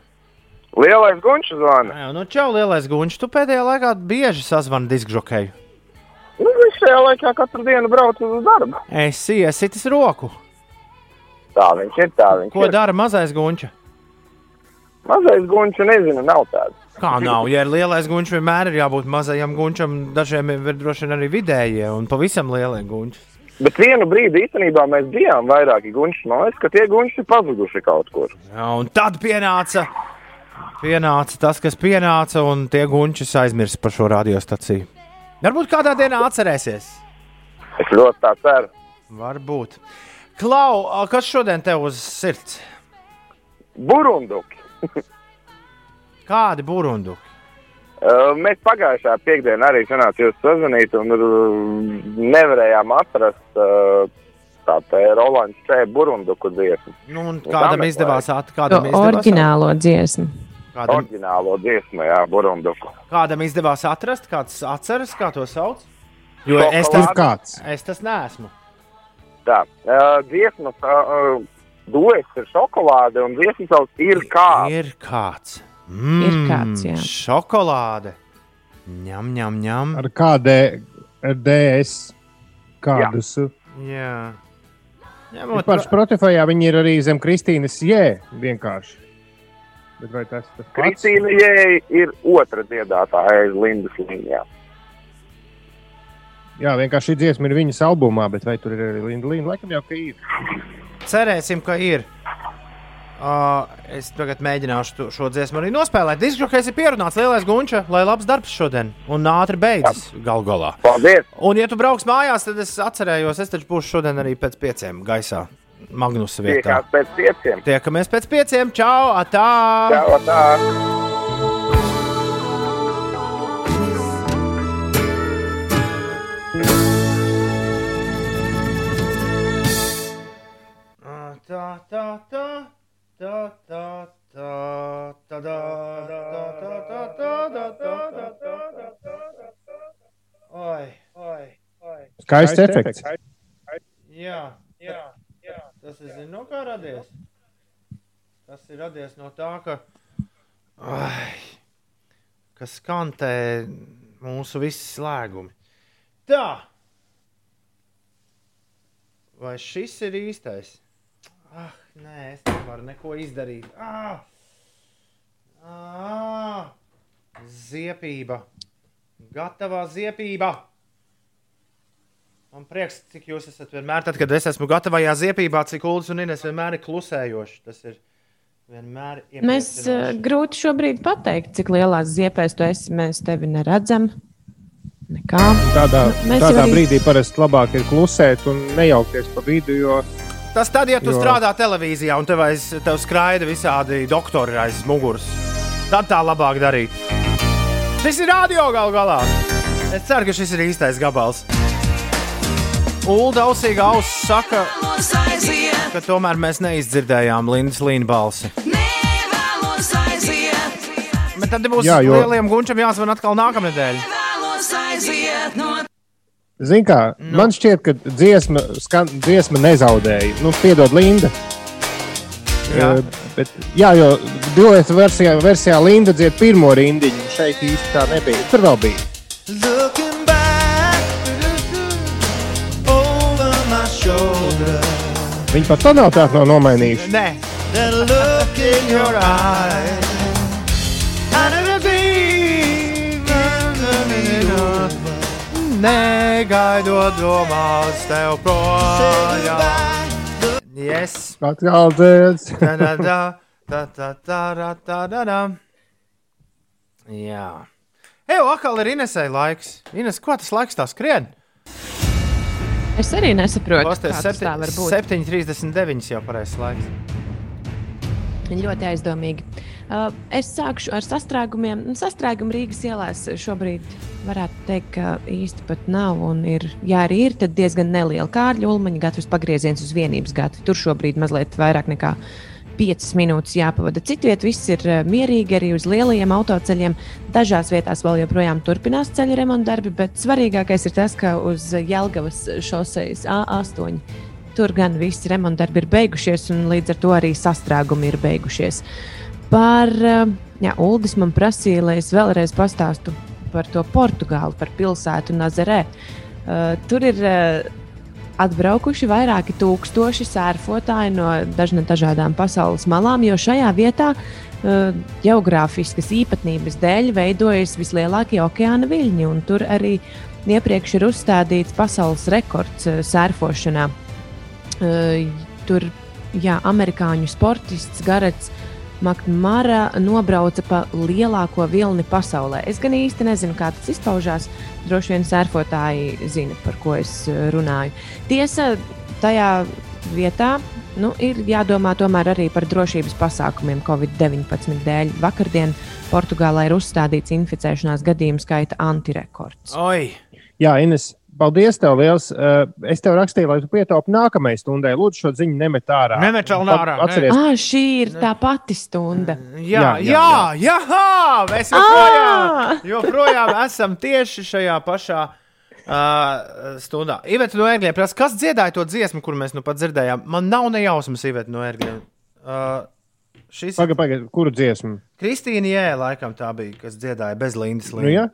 Lielais gunčs zvana. Jā, nu čau, lielais gunčs. Tu pēdējā laikā bieži sazvani diskžokēju. Nu, viņš šajā laikā katru dienu brauc uz darbu. Es iesitis roku. Tā viņš ir, tā viņš Ko ir. dara mazais gunčs? Mazais gunčs, nezinu, nav tāds. Kā nav? Ja ir lielais gunčs, vienmēr ir jābūt mazajam gunčam. Dažiem ir droši vien arī vidējie un pavisam lielie gunči. Bet vienu brīdi īstenībā mēs bijām vairāki gunči. Man liekas, ka tie gunči ir pazuduši kaut kur. Jā, un tad pienāca Pienāca tas, kas pienāca, un tie gunčis aizmirst par šo radiostaciju. Varbūt kādā dienā atcerēsies. Es ļoti tā ceru. Varbūt. Klau, kas šodien tev uz sirds? Burunduki. Kādi burunduki? Uh, mēs pagājušā piekdienā arī sanācām jūs sazvanīt, un uh, nevarējām atrast uh, tādu Rolandu Čēnu burunduku dziesmu. Nu, kādam izdevās atrast? Oriģinālo dziesmu. Kādam... Orģinālo dziesmu, jā, Burunduku. Kādam izdevās atrast, kāds atceras, kā to sauc? Jo Šokolādi. es tas, kāds. es tas neesmu. Tā, uh, dziesmas uh, duets ir šokolāde un dziesmas sauc ir kāds. Ir kāds. Mm, Ir kāds, jā. Šokolāde. Ņem, ņem, ņem. Ar kādē, ar DS kādus. Jā. Ņemot, par Spotify viņi ir arī zem Kristīnas jē, vienkārši. Bet vai tas tas? Kristīna Jēja ir otra dziedātāja aiz Lindas līnijā. Jā, vienkārši šī dziesma ir viņas albumā, bet vai tur ir arī Linda Līna? Laikam jau, ka ir. Cerēsim, ka ir. Uh, es tagad mēģināšu to- šo dziesmu arī nospēlēt. Diskrokais ir pierunāts, lielais gunča, lai labs darbs šodien un ātri beidzas gal galā. Paldies! Un, ja tu brauks mājās, tad es atcerējos, es taču būšu šodien arī pēc pieciem gaisā. Magnusa vietā. Tiekās pēc pieciem. Tiekamies pēc pieciem. Čau! Atā! Čau, atā! Tā, tā, tā, tā, tā, tā, tā, tā, tā, tā, tā, tā, tā, tā, tā, tā, tā. Oi, oi, oi. Skaists efekts. Jā, jā, jā. Tas ir zinu, no kā radies. Tas ir radies no tā, ka, ai, ka skantē mūsu visi slēgumi. Tā! Vai šis ir īstais? Ah, nē, es nevaru neko izdarīt. Ah! Ah! Ziepība! Gatavā ziepība! Man prieks, cik jūs esat vienmēr, tad, kad es esmu gatavajā ziepībā, cik Ulas un Ines vienmēr ir klusējoši. Tas ir vienmēr Mēs uh, grūti šobrīd pateikt, cik lielās ziepēs tu esi. Mēs tevi neredzam. Nekā. Tādā, jau tādā arī- brīdī parasti labāk ir klusēt un nejaukties pa vidu, jo Tas tad, ja tu Jo. strādā televīzijā un tev, aiz, tev skraida visādi doktori aiz muguras, tad tā labāk darīt. Šis ir radio gal galā. Es ceru, ka šis ir īstais gabals. Ulda ausīga auss saka, ka tomēr mēs neizdzirdējām Lindas Līna balsi. Bet tad būs Jā, jo- lieliem gunčam jāzvan atkal nākamnedēļ. Zini, kā nu. man šķiet, ka dziesma, skan, dziesma nezaudēja. Nu, piedod, Linda. Jā. Eh, bet, jā, jo dueta versijā, versijā Linda dzied pirmo rindiņu. Šeit īsti tā nebija. Tur vēl bija. Looking back over my shoulder. Viņi pat tonalitāti nav nomainījuši. Nē, That look in your eyes. negaidot domās tev projām. Yes. Atkal dzēs. tā, tā, tā, tā, tā, tā, tā, tā. Jā. Eju, atkal ir Inesai laiks. Ines, ko tas laiks tā skrien? Es arī nesaprotu. Pasties, 7, 7.39 jau pareizs laiks. Ļoti aizdomīgi. Uh, es sākšu ar sastrēgumiem. Sastrēgumi Rīgas ielās šobrīd varētu teikt, ka īsti pat nav. Un ir, ja arī ir, tad diezgan neliela kārļa ulmaņa gatavs pagrieziens uz vienības gatavu. Tur šobrīd mazliet vairāk nekā 5 minūtes jāpavada. Citviet viss ir uh, mierīgi arī uz lielajiem autoceļiem. Dažās vietās vēl joprojām turpinās ceļu remonta darbi, bet svarīgākais ir tas, ka uz Jelgavas šoseis A8 Tur gan visi remontdarbi ir beigušies, un līdz ar to arī sastrēgumi ir beigušies. Par eh, jā, Uldis man prasīja, lai es vēlreiz pastāstu par to Portugāli, par pilsētu Nazarē. Uh, tur ir uh, atbraukuši vairāki tūkstoši sērfotāji no dažna, dažādām pasaules malām, jo šajā vietā uh, geogrāfiskas īpatnības dēļ veidojas vislielākie okeāna viļņi, tur arī iepriekš ir uzstādīts pasaules rekords uh, sērfošanā. Uh, tur jā, amerikāņu sportists Garets Makmara nobrauca pa lielāko vilni pasaulē. Es gan īsti nezinu, kā tas izpaužās. Droši vien sērfotāji zina, par ko es uh, runāju. Tiesa, tajā vietā nu, ir jādomā tomēr arī par drošības pasākumiem Covid-19 dēļ. Vakardien Portugālē ir uzstādīts inficēšanās gadījumu skaita antirekords. Oi! Jā, Ines, paldies tev liels. Uh, es tev rakstīju, lai tu pietaupi nākamajai stundai. Lūdzu, šo ziņu nemet ārā. Nemet vēl ārā, Atceries, Ah, šī ir tā pati stunda. Jā, jā, Jā, jā, jā, mēs joprojām, joprojām esam tieši šajā pašā uh, stundā. Iveta no ērgļiem prasa, kas dziedāja to dziesmu, kur mēs nu pat dzirdējām. Man nav ne jausmas, Iveta no ērgļiem. Uh, Šis Pagaid, pagaid, kuru dziesmu? Kristīna Jē, laikam tā bija, kas dziedāja bez Lindas Nu, ja?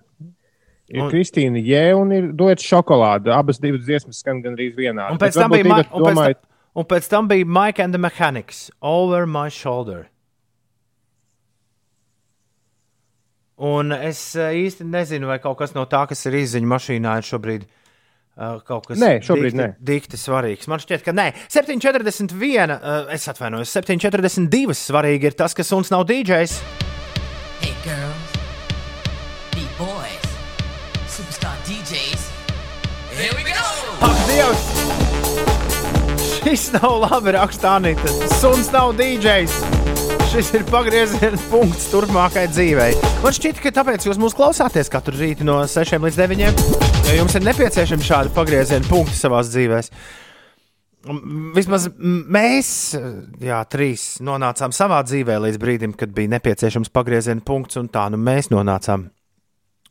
Ir Un-. Kristīna Jē un ir dots šokolāde. Abas divas dziesmas skan gandrīz vienādi. Un pēc, tam bija, Ivet un, pēc domājat- tam, un pēc tam bija Mike and the Mechanics, Over My Shoulder. Un es eh, īsti nezinu, vai kaut kas no tā, kas ir izziņu mašīnā, ir šobrīd uh, kaut kas Nē, šobrīd dikti, dikti svarīgs. Man šķiet, ka nē. 7,41. Uh, es atvainojos, 7,42. Svarīgi ir tas, ka suns nav DJs. Hey girls, Dievs! Šis nav labi rakstānīts. Suns nav DJs. Šis ir pagrieziena punkts turpmākajai dzīvei. Man šķiet, ka tāpēc jūs mūs klausāties katru rītu no 6 līdz 9. Jo jums ir nepieciešami šādi pagrieziena punkti savā dzīvē. Vismaz mēs, jā, trīs, nonācām savā dzīvē līdz brīdim, kad bija nepieciešams pagrieziena punkts, un tā nu mēs nonācām,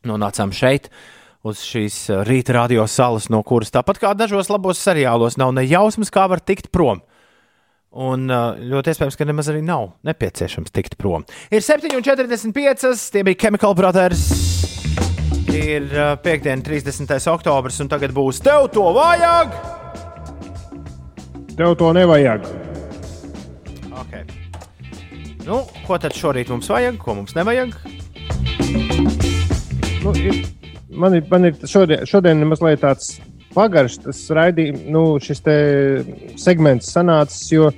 nonācām šeit. Uz šīs eh, rīta radio salas, no kuras tāpat kā dažos labos seriālos, nav ne jausmas, kā var tikt prom. Un uh, ļoti iespējams, ka nemaz arī nav nepieciešams tikt prom. Ir 7,45. Tie bija Chemical Brothers. Ir uh, piekdiena, 30. oktobris, un tagad būs tev to vajag. Tev to nevajag. Okay. Nu, ko tad šorīt mums vajag, ko mums nevajag? Nu, ir, man ir, man ir šodien, šodien mazliet tāds pagaršs, tas raidījums, nu, šis segments sanācis, jo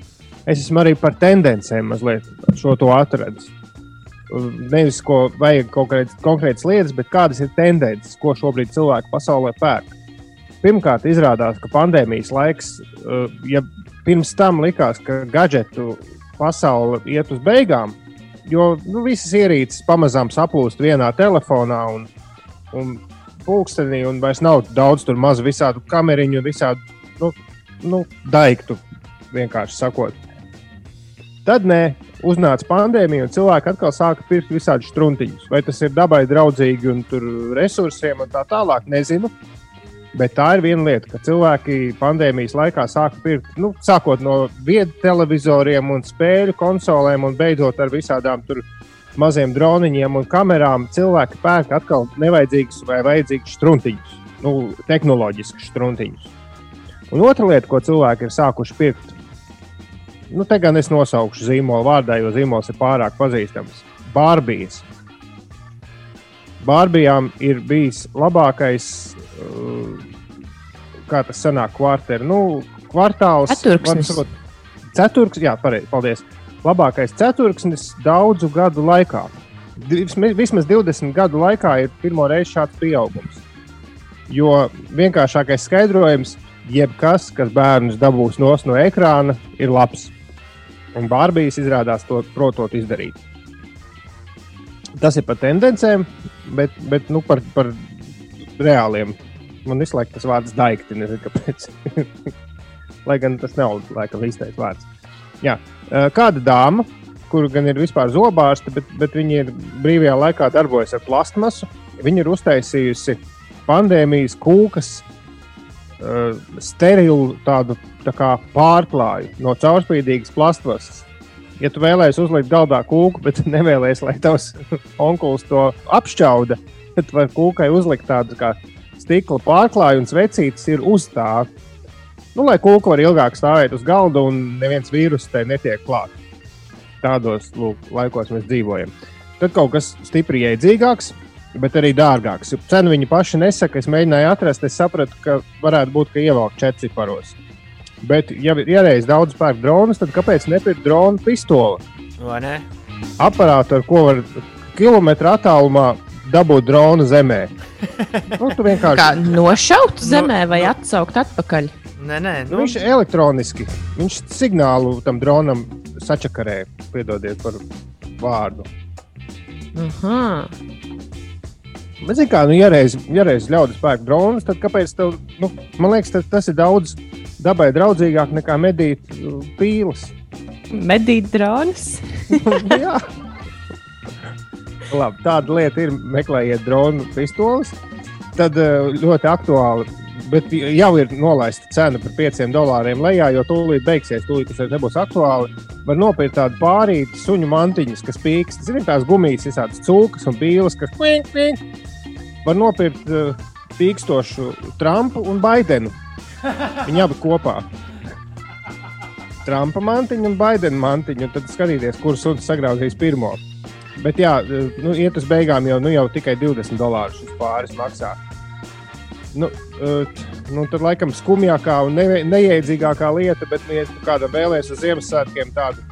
es esmu arī par tendencēm mazliet šo to atradis. Nevis, ko vajag kaut kādas konkrētas lietas, bet kādas ir tendences, ko šobrīd cilvēki pasaulē pērk. Pirmkārt, izrādās, ka pandēmijas laiks, uh, ja pirms tam likās, ka gadgetu pasaule iet uz beigām, jo nu, visas ierīces pamazām saplūst vienā telefonā un, un pulkstenī, un vairs nav daudz tur mazu visādu kameriņu, visādu nu, nu, daiktu, vienkārši sakot. Tad nē, uznāca pandēmija, un cilvēki atkal sāka pirkt visādus struntiņus. Vai tas ir dabai draudzīgi un tur resursiem un tā tālāk, nezinu. Bet tā ir viena lieta, ka cilvēki pandēmijas laikā sāka pirkt, nu, sākot no vietu televizoriem un spēļu konsolēm, un beidzot ar visādām tur maziem droniņiem un kamerām. Cilvēki pērk atkal nevajadzīgus vai vajadzīgus struntiņus, nu, tehnoloģiskus struntiņus. Un otra lieta, ko cilvēki ir sākuši pirkt, nu, te gan es nosaukšu zīmolu vārdā, jo zīmols ir pārāk pazīstams. Bārbijas. Bārbijām ir bijis labākais, uh, kā tas sanāk, kvartāls, nu, kvartāls. Ceturksnis. Ceturks, jā, pareizi, paldies. Labākais ceturksnis daudzu gadu laikā. Vismaz, vismaz 20 gadu laikā ir pirmo reizi šāds pieaugums. Jo vienkāršākais skaidrojums, jebkas, kas bērnus dabūs no ekrāna, ir labs. Un Bārbijas izrādās to protot izdarīt. Tas ir par tendencēm, bet, bet nu, par, par reāliem. Man visu laiku tas vārds daikti, nezinu kāpēc. Lai gan tas nav laikam īstais vārds. Jā. Eh, Kāda dāma, kur gan ir vispār zobārsta, bet, bet viņa ir brīvajā laikā darbojas ar plastmasu, viņa ir uztaisījusi pandēmijas kūkas uh, sterilu tādu tā kā pārklāju no caurspīdīgas plastmasas. Ja tu vēlēsies uzlikt galdā kūku, bet nevēlies, lai tavs onkulis to apšķauda, tad var kūkai uzlikt tādu kā stikla pārklāju un svecītas ir uz tā. Nu, lai kūka var ilgāk stāvēt uz galda un neviens vīrus tai netiek klāts. Tādos lūk, laikos mēs dzīvojam. Tad kaut kas stipri iedzīgāks, bet arī dārgāks. Cenu viņi paši nesaka. Es mēģināju atrast, es sapratu, ka varētu būt, ka ievelk četri ciparos. Bet, ja reiz daudz pērk dronus, tad kāpēc nepirkt drona pistoli? Aparātu, ar ko var kilometru attālumā dabūt dronu zemē. Nu, tu vienkārši Kā nošaut zemē vai atsaukt atpakaļ? Nē, nē, Nu, viņš ir elektroniski. Viņš signālu tam dronam sačakarē. Piedodiet par vārdu. Aha. Bet, zini, kā, nu, ja reiz, ja reiz ļaudis pērk dronus, tad kāpēc tev, nu, man liekas, tas, tas ir daudz dabai draudzīgāk nekā medīt uh, pīles. Medīt dronus. Jā. Labi, tāda lieta ir, meklējiet dronu pistoles. Tad uh, ļoti aktuāli bet jau ir nolaista cena par 5 dolāriem lejā, jo tūlīt beigsies, tūlīt tas nebūs aktuāli. Var nopirkt tādu pārīti suņu mantiņas, kas pīkst. Ziniet, tās gumijas, visādas cūkas un pīles, kas kvink, kvink. Var nopirkt uh, pīkstošu Trumpu un Baidenu. Viņi abi kopā. Trumpa mantiņu un Baidena mantiņu, tad skatīties, kurš suns sagrauzīs pirmo. Bet, jā, nu, iet uz beigām jau, nu, jau tikai 20 dolārus pāris maksā. Nu, uh, nu, tad, laikam, skumjākā un ne, neiedzīgākā lieta, bet, nu, ja tu kādam vēlēsies uz Ziemassvētkiem tādu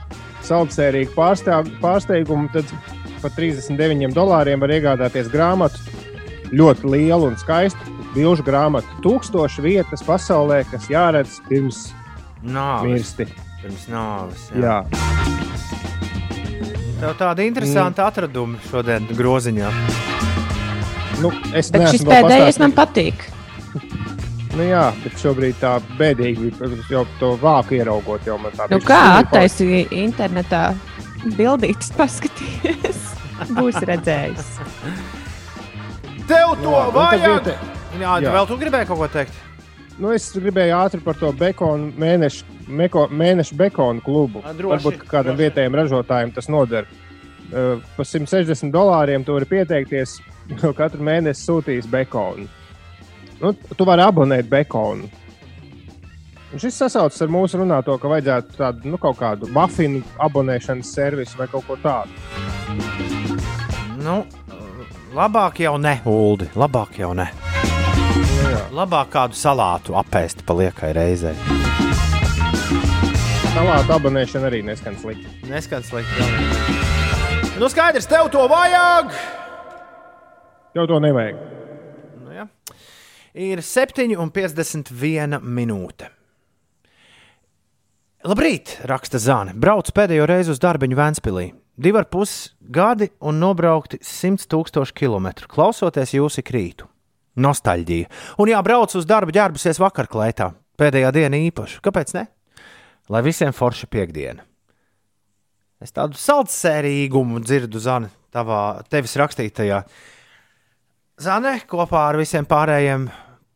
saldsērīgu pārsteigumu, tad par 39 dolāriem var iegādāties grāmatu. Ļoti lielu un skaistu bilžu grāmatu. Tūkstoši vietas pasaulē, kas jāredz pirms Nāves. mirsti. Pirms nāves. Jā. Tev tāda interesanta mm. atraduma šodien groziņā. Nu, es Bet šis pēdējais man patīk. Nu, jā, bet šobrīd tā bēdīgi. Jau to vāku ieraugot, jau man tā Nu, kā attaisīja internetā bildītas paskatīties? Būs redzējis. Tev to Jā, nu, vajag! Jā, Jā. vēl tu gribēji kaut ko teikt? Nu, es gribēju ātri par to bekonu mēnešu, meko, mēnešu bekonu klubu. A, droši, Varbūt kādam vietējiem ražotājiem tas noder. Uh, par 160 dolāriem tu vari pieteikties, jo katru mēnesi sūtīs bekonu. Nu, tu vari abonēt bekonu. Un šis sasaucas ar mūsu runāto, ka vajadzētu tādu nu, kaut kādu mafinu abonēšanas servisu vai kaut ko tādu. Nu, labāk jau ne, Uldi. Labāk jau ne. Labāk kādu salātu apēst pa liekai reizei. Salātu abonēšana arī neskan slikti. Neskan slikti. jā. Nu, skaidrs, tev to vajag! Tev to nevajag. Nu, ja. Ir 7,51 minūte. Labrīt, raksta Zāne. Braucu pēdējo reizi uz darbu Vēnspilī. Divi ar pus gadi un nobraukti 100 tūkstoši kilometru. Klausoties jūsu krītu. Nostalģija. Un jā, braucu uz darbu ģērbusies vakarklētā. Pēdējā diena īpaša. Kāpēc ne? Lai visiem forša piekdiena. Es tādu saldsērīgumu dzirdu, Zana, tavā tevis rakstītajā. Zane kopā ar visiem pārējiem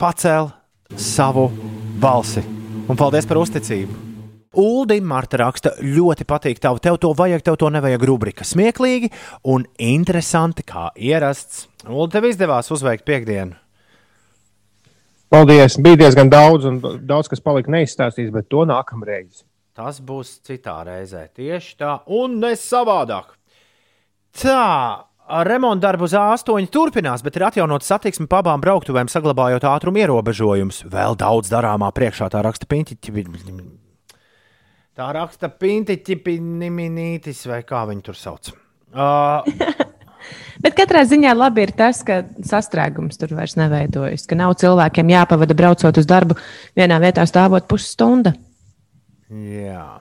pacēl savu balsi. Un paldies par uzticību. Uldi Marta raksta, ļoti patīk tev, tev to vajag, tev to nevajag rubrika. Smieklīgi un interesanti, kā ierasts. Uldi, tev izdevās uzveikt piekdienu. Paldies! Bija diezgan daudz, un daudz kas palika neizstāstīts, bet to nākamreiz. Tas būs citā reizē. Tieši tā, un ne savādāk. Tā, remonta darbu uz A8 turpinās, bet ir atjaunota satiksme pa abām brauktuvēm, saglabājot ātruma ierobežojumus. Vēl daudz darāmā priekšā, tā raksta Pintiķi. Tā raksta Pintiķi, Niminītis, vai kā viņi tur sauc. Uh, Bet katrā ziņā labi ir tas, ka sastrēgums tur vairs neveidojas, ka nav cilvēkiem jāpavada braucot uz darbu vienā vietā stāvot pusstunda. Jā.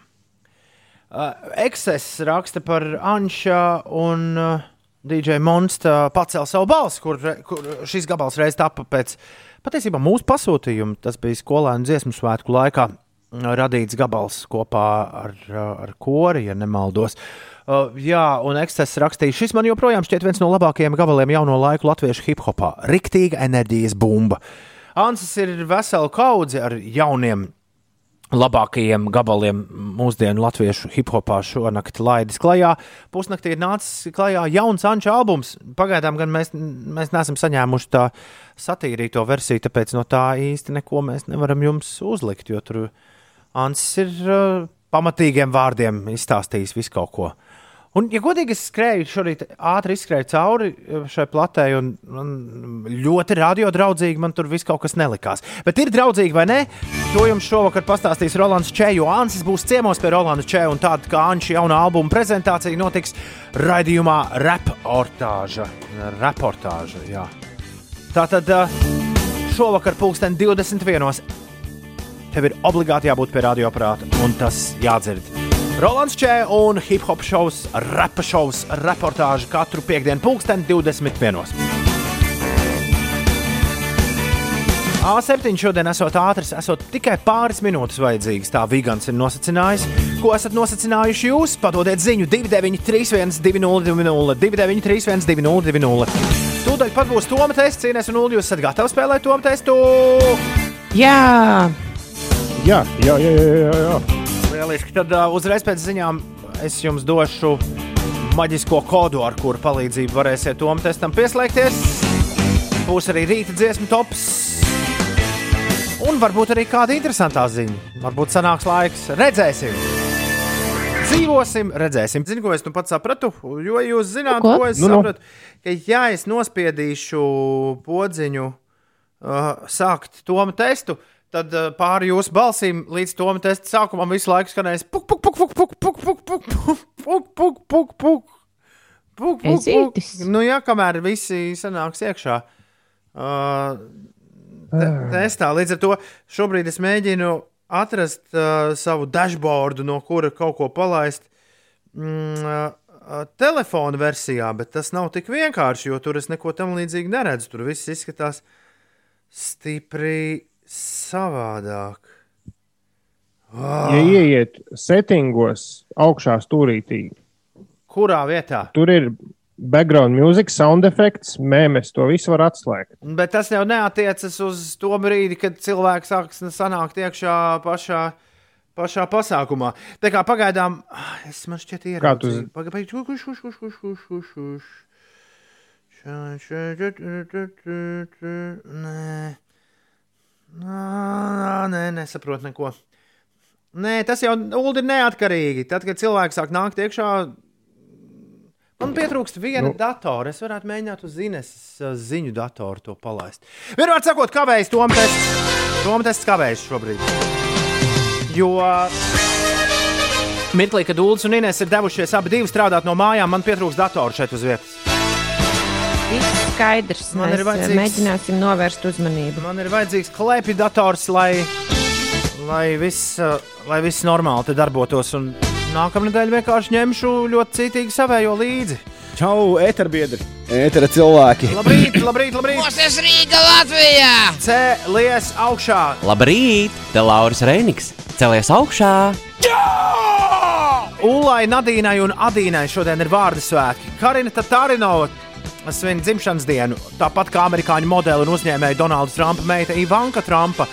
Uh, Excess raksta par Anša un uh, DJ Monsta pacēla savu balsi, kur, kur šis gabals reiz tapa pēc patiesībā mūsu pasūtījuma. Tas bija skolēnu dziesmu svētku laikā uh, radīts gabals kopā ar, uh, ar kori, ja nemaldos. Uh, jā, un Excess rakstīja, šis man joprojām šķiet viens no labākajiem gabaliem jauno laiku latviešu hip hopā. Riktīga enerģijas bumba. Ansis ir vesela kaudze ar jauniem labākajiem gabaliem mūsdienu latviešu hip hopā šonakt laidis klajā. Pusnaktī ir nācis klajā jauns Anča albums. Pagaidām gan mēs, mēs neesam saņēmuši tā satīrīto versiju, tāpēc no tā īsti neko mēs nevaram jums uzlikt, jo tur Ansis ir uh, pamatīgiem vārdiem izstāstījis visu kaut ko. Un, ja godīgi, es skrēju šorīt ātri izskrēju cauri šai platē, un, un ļoti radiodraudzīgi man tur viss kaut kas nelikās. Bet ir draudzīgi vai ne? To jums šovakar pastāstīs Rolands Čē, jo Ansis būs ciemos pie Rolanda Čē, un tāda kā Anša jaunā albuma prezentācija notiks raidījumā Reportāža. Reportāža, jā. Tātad uh, šovakar pulksten 21. Tev ir obligāti jābūt pie radioaparāta, un tas jādzird. Rolands Čē un hip hop šovs, rapa šovs, reportāža katru piekdienu, pulksten 21. A7 šodien esot ātrs, esot tikai pāris minūtes vajadzīgas. Tā Vigants ir nosacinājis. Ko esat nosacinājuši jūs? Padodiet ziņu 293, 202, 293, 202. Tūdaļ pat būs Toma tests, cīnās un Ulu. Jūs esat gatavi spēlēt Toma testu? Jā, Jā, jā, jā, jā. jā, jā. Lieliski. Tad uh, uzreiz pēc ziņām es jums došu maģisko kodu, ar kuru palīdzību varēsiet tom testam pieslēgties. Būs arī rīta dziesmu tops. Un varbūt arī kāda interesanta ziņa. Varbūt sanāks laiks. Redzēsim! Dzīvosim, redzēsim. Zinu, ko es nu pats sapratu. Jo jūs zināt, Ko? ko es Nu, nu. sapratu. Ka, ja es nospiedīšu podziņu, uh, sākt tomu testu, tad uh, pāri jūsu balsīm līdz tomu testa sākumam visu laiku skanēs puk, puk, puk, puk, puk, puk, puk, puk, puk, puk, puk, puk, puk. Puk, puk, puk. Nu, jā, kamēr visi sanāks iekšā. Uh, te, testā. Līdz ar to šobrīd es mēģinu atrast uh, savu dashboardu, no kura kaut ko palaist mm, uh, uh, telefona versijā, bet tas nav tik vienkārši, jo tur es neko tam līdzīgu neredzu. Tur viss izskatās stipri savādāk. Ja ieiet settingos augšā stūrītī, Kurā vietā? tur ir background music, sound effects, mēmes, to visu var atslēgt. Bet tas jau neatiecas uz to brīdi, kad cilvēks sāks sanākt iekšā pašā, pašā pasākumā. Tā kā pagaidām, ah, es man šķiet, Kā tu ieraudzīju. Pagaidām, kurš, kurš, kurš, kurš, kurš, kurš, kurš. Nē, nē, nesaprotu neko. Nē, tas jau Ulu, ir neatkarīgi. Tad, kad cilvēks sāk nākt iekšā, man pietrūkst viena nu. Datora. Es varētu mēģināt uz Zines uh, ziņu datoru to palaist. Vienmēr sakot, kavējas Toms tests. Toms tests kavējas šobrīd. Jo mirklī, kad Ulas un Inês ir devušies abi strādāt no mājām, man pietrūkst datoru šeit uz vietas. Viss skaidrs. Man Mēs ir eh, vajadzīgs- mēģināsim novērst uzmanību. Man ir vajadzīgs klēpju dators, lai, lai viss uh, lai viss normāli te darbotos. Un nākamā nedēļa vienkārši ņemšu ļoti cītīgi savējo līdzi. Čau, eterbiedri! Etera cilvēki! Labrīt, labrīt, labrīt! Mūsu Rīga Latvijā! Cēlies augšā! Labrīt! Te Lauris Reiniks! Celies augšā! Ulai, Nadīnai un Adīnai šodien ir vārdu svētki. Karina Tatārinova svin dzimšanas dienu, tāpat kā amerikāņu modeli un uzņēmēja Donalda Trumpa meita Ivanka Trumpa.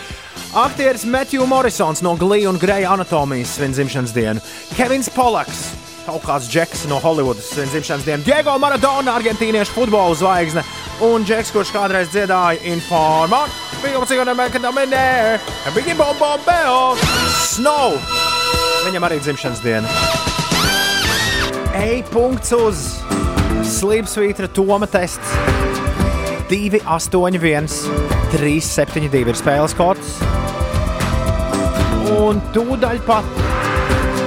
Aktieris Matthew Morrisons no Glīna un Greja anatomijas svin dzimšanas dienu. Kevins Polaks, kaut kāds džeks no Holivudas svin dzimšanas dienu. Diego Maradona, argentīniešu futbola zvaigzne. Un džeks, kurš kādreiz dziedāja informā, bija jau cik vienmēr, dominē, bija bombardēo, Snow. Viņam arī dzimšanas diena. E-punkts uz Slipsvītra Toma tests. 2, 8, 1, 3, 7, 2 ir spēles kods. Un tūdaļ pat,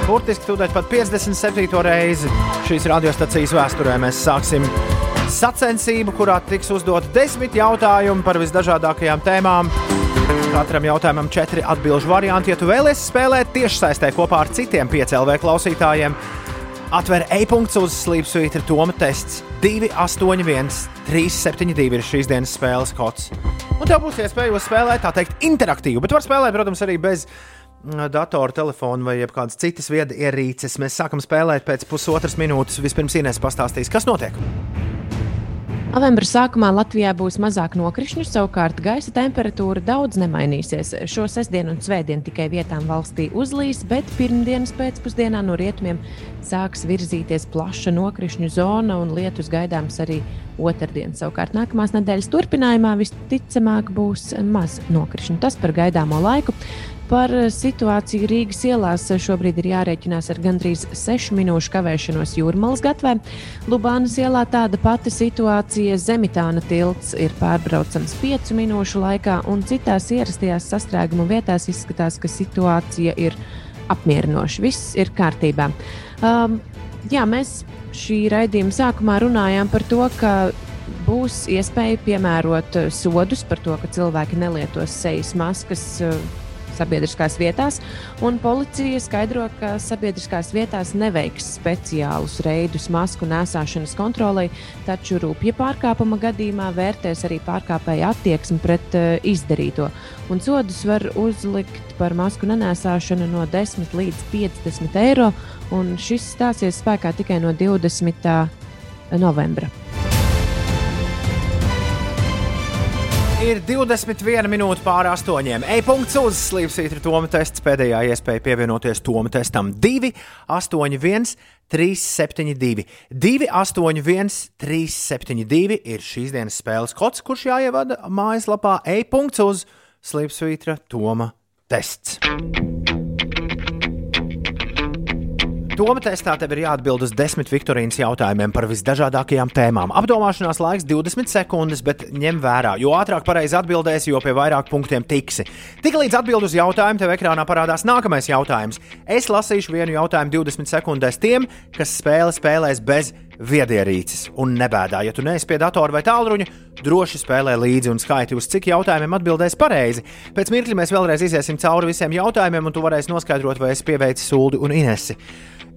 burtiski tūdaļ pat 57. reizi šīs radiostacijas vēsturē mēs sāksim sacensību, kurā tiks uzdot desmit jautājumi par visdažādākajām tēmām. Katram jautājumam četri atbildžu varianti. Ja tu vēlies spēlēt tiešsaistē kopā ar citiem 5LV klausītājiem, atver e-punkts uz Slipsvītra Toma tests 281, 372 ir šīs dienas spēles kods. Un tev būs iespēja spēlēt, tā teikt, interaktīvi, bet var spēlēt, protams, arī bez mm, datora, telefona vai kādas citas vietas ierīces. Mēs sākam spēlēt pēc pusotras minūtes. Vispirms Inês pastāstīs, kas notiek. Novembra sākumā Latvijā būs mazāk nokrišņu, savukārt gaisa temperatūra daudz nemainīsies. Šo sestdienu un svētdienu tikai vietām valstī uzlīs, bet pirmdienas pēcpusdienā no rietumiem sāks virzīties plaša nokrišņu zona un lietus gaidāms arī otrdien. Savukārt nākamās nedēļas turpinājumā visticamāk būs maz nokrišņu. Tas par gaidāmo laiku. Par situāciju Rīgas ielās šobrīd ir jārēķinās ar gandrīz 6 minūšu kavēšanos Jūrmālas gatvē. Lubānas ielā tāda pati situācija. Zemitāna tilts ir pārbraucams 5 minūšu laikā, un citās ierastajās sastrēguma vietās izskatās, ka situācija ir apmierinoša. Viss ir kārtībā. Um, jā, mēs šī raidījuma sākumā runājām par to, ka būs iespēja piemērot eh, sodus par to, ka cilvēki nelietos sejas maskas. eh, Sabiedriskās vietās, un policija skaidro, ka sabiedriskās vietās neveiks speciālus reidus masku nēsāšanas kontrolē, taču rūpja pārkāpuma gadījumā vērtēs arī pārkāpēju attieksmi pret uh, izdarīto. Un sodus var uzlikt par masku nenēsāšanu no 10 līdz 50 eiro, un šis stāsies spēkā tikai no 20. novembra. Ir 21 minūte pāri astoņiem. E-punkts uz slīpsvītra Toma tests. Pēdējā iespēja pievienoties Toma testam 2, 8, 1, 3, 7, 2. 2, 8, 1, 3, 7, 2 ir šīs dienas spēles kods, kurš jāievada mājaslapā e-punkts uz slīpsvītra Toma tests. Toma testā tev ir jāatbild uz desmit Viktorīnas jautājumiem par visdažādākajām tēmām. Apdomāšanās laiks 20 sekundes, bet ņem vērā, jo ātrāk pareizi atbildēsi, jo pie vairāk punktiem tiksi. Tiklīdz atbild uz jautājumu, tev ekrānā parādās nākamais jautājums. Es lasīšu vienu jautājumu 20 sekundēs tiem, kas spēle spēlēs bez viedierīces. Un nebēdā, ja tu neesi pie datora vai tālruņa, droši spēlē līdzi un skaiti, uz cik jautājumiem atbildēs pareizi. Pēc mirkļa mēs vēlreiz iziesim cauri visiem jautājumiem, un tu varēsi noskaidrot, vai es pieveicu Sūdu un Inesi.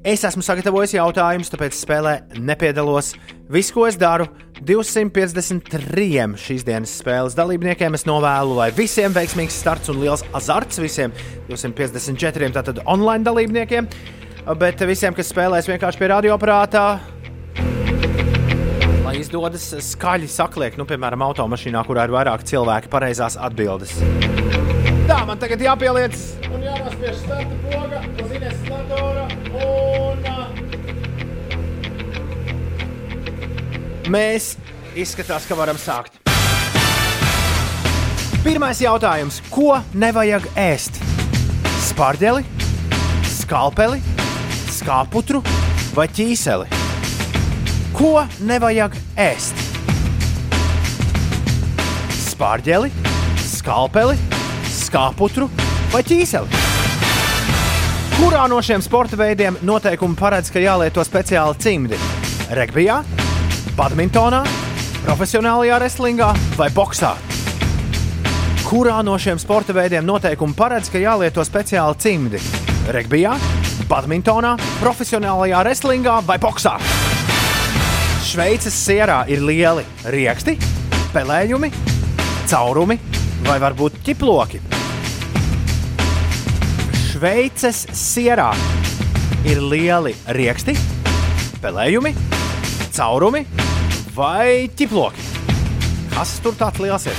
Es esmu sagatavojis jautājumus, tāpēc spēlē nepiedalos. Viss, ko es daru, 253 šīs dienas spēles dalībniekiem es novēlu, lai visiem veiksmīgs starts un liels azarts visiem 254 tātad online dalībniekiem. Bet visiem, kas spēlēs vienkārši pie radioaparātā, lai izdodas skaļi sakliek, nu, piemēram, automašīnā, kurā ir vairāk cilvēku, pareizās atbildes. Tā, man tagad jāpieliec un jānospiež starta mēs izskatās, ka varam sākt. Pirmais jautājums. Ko nevajag ēst? Spārģeli, skalpeli, skāputru vai ķīseli? Ko nevajag ēst? Spārģeli, skalpeli, skāputru vai ķīseli? Kurā no šiem sporta veidiem noteikumi paredz, ka jālieto speciāli cimdi? Regbijā, badmintonā, profesionālajā wrestlingā vai boxā? Kurā no šiem sporta veidiem noteikumi paredz, ka jālieto speciāli cimdi? Regbijā, badmintonā, profesionālajā wrestlingā vai boxā? Šveices sierā ir lieli rieksti, pelējumi, caurumi vai varbūt ķiploki. Šveices sierā ir lieli rieksti, pelējumi, caurumi vai ķiploki. Kas tur tāds liels ir?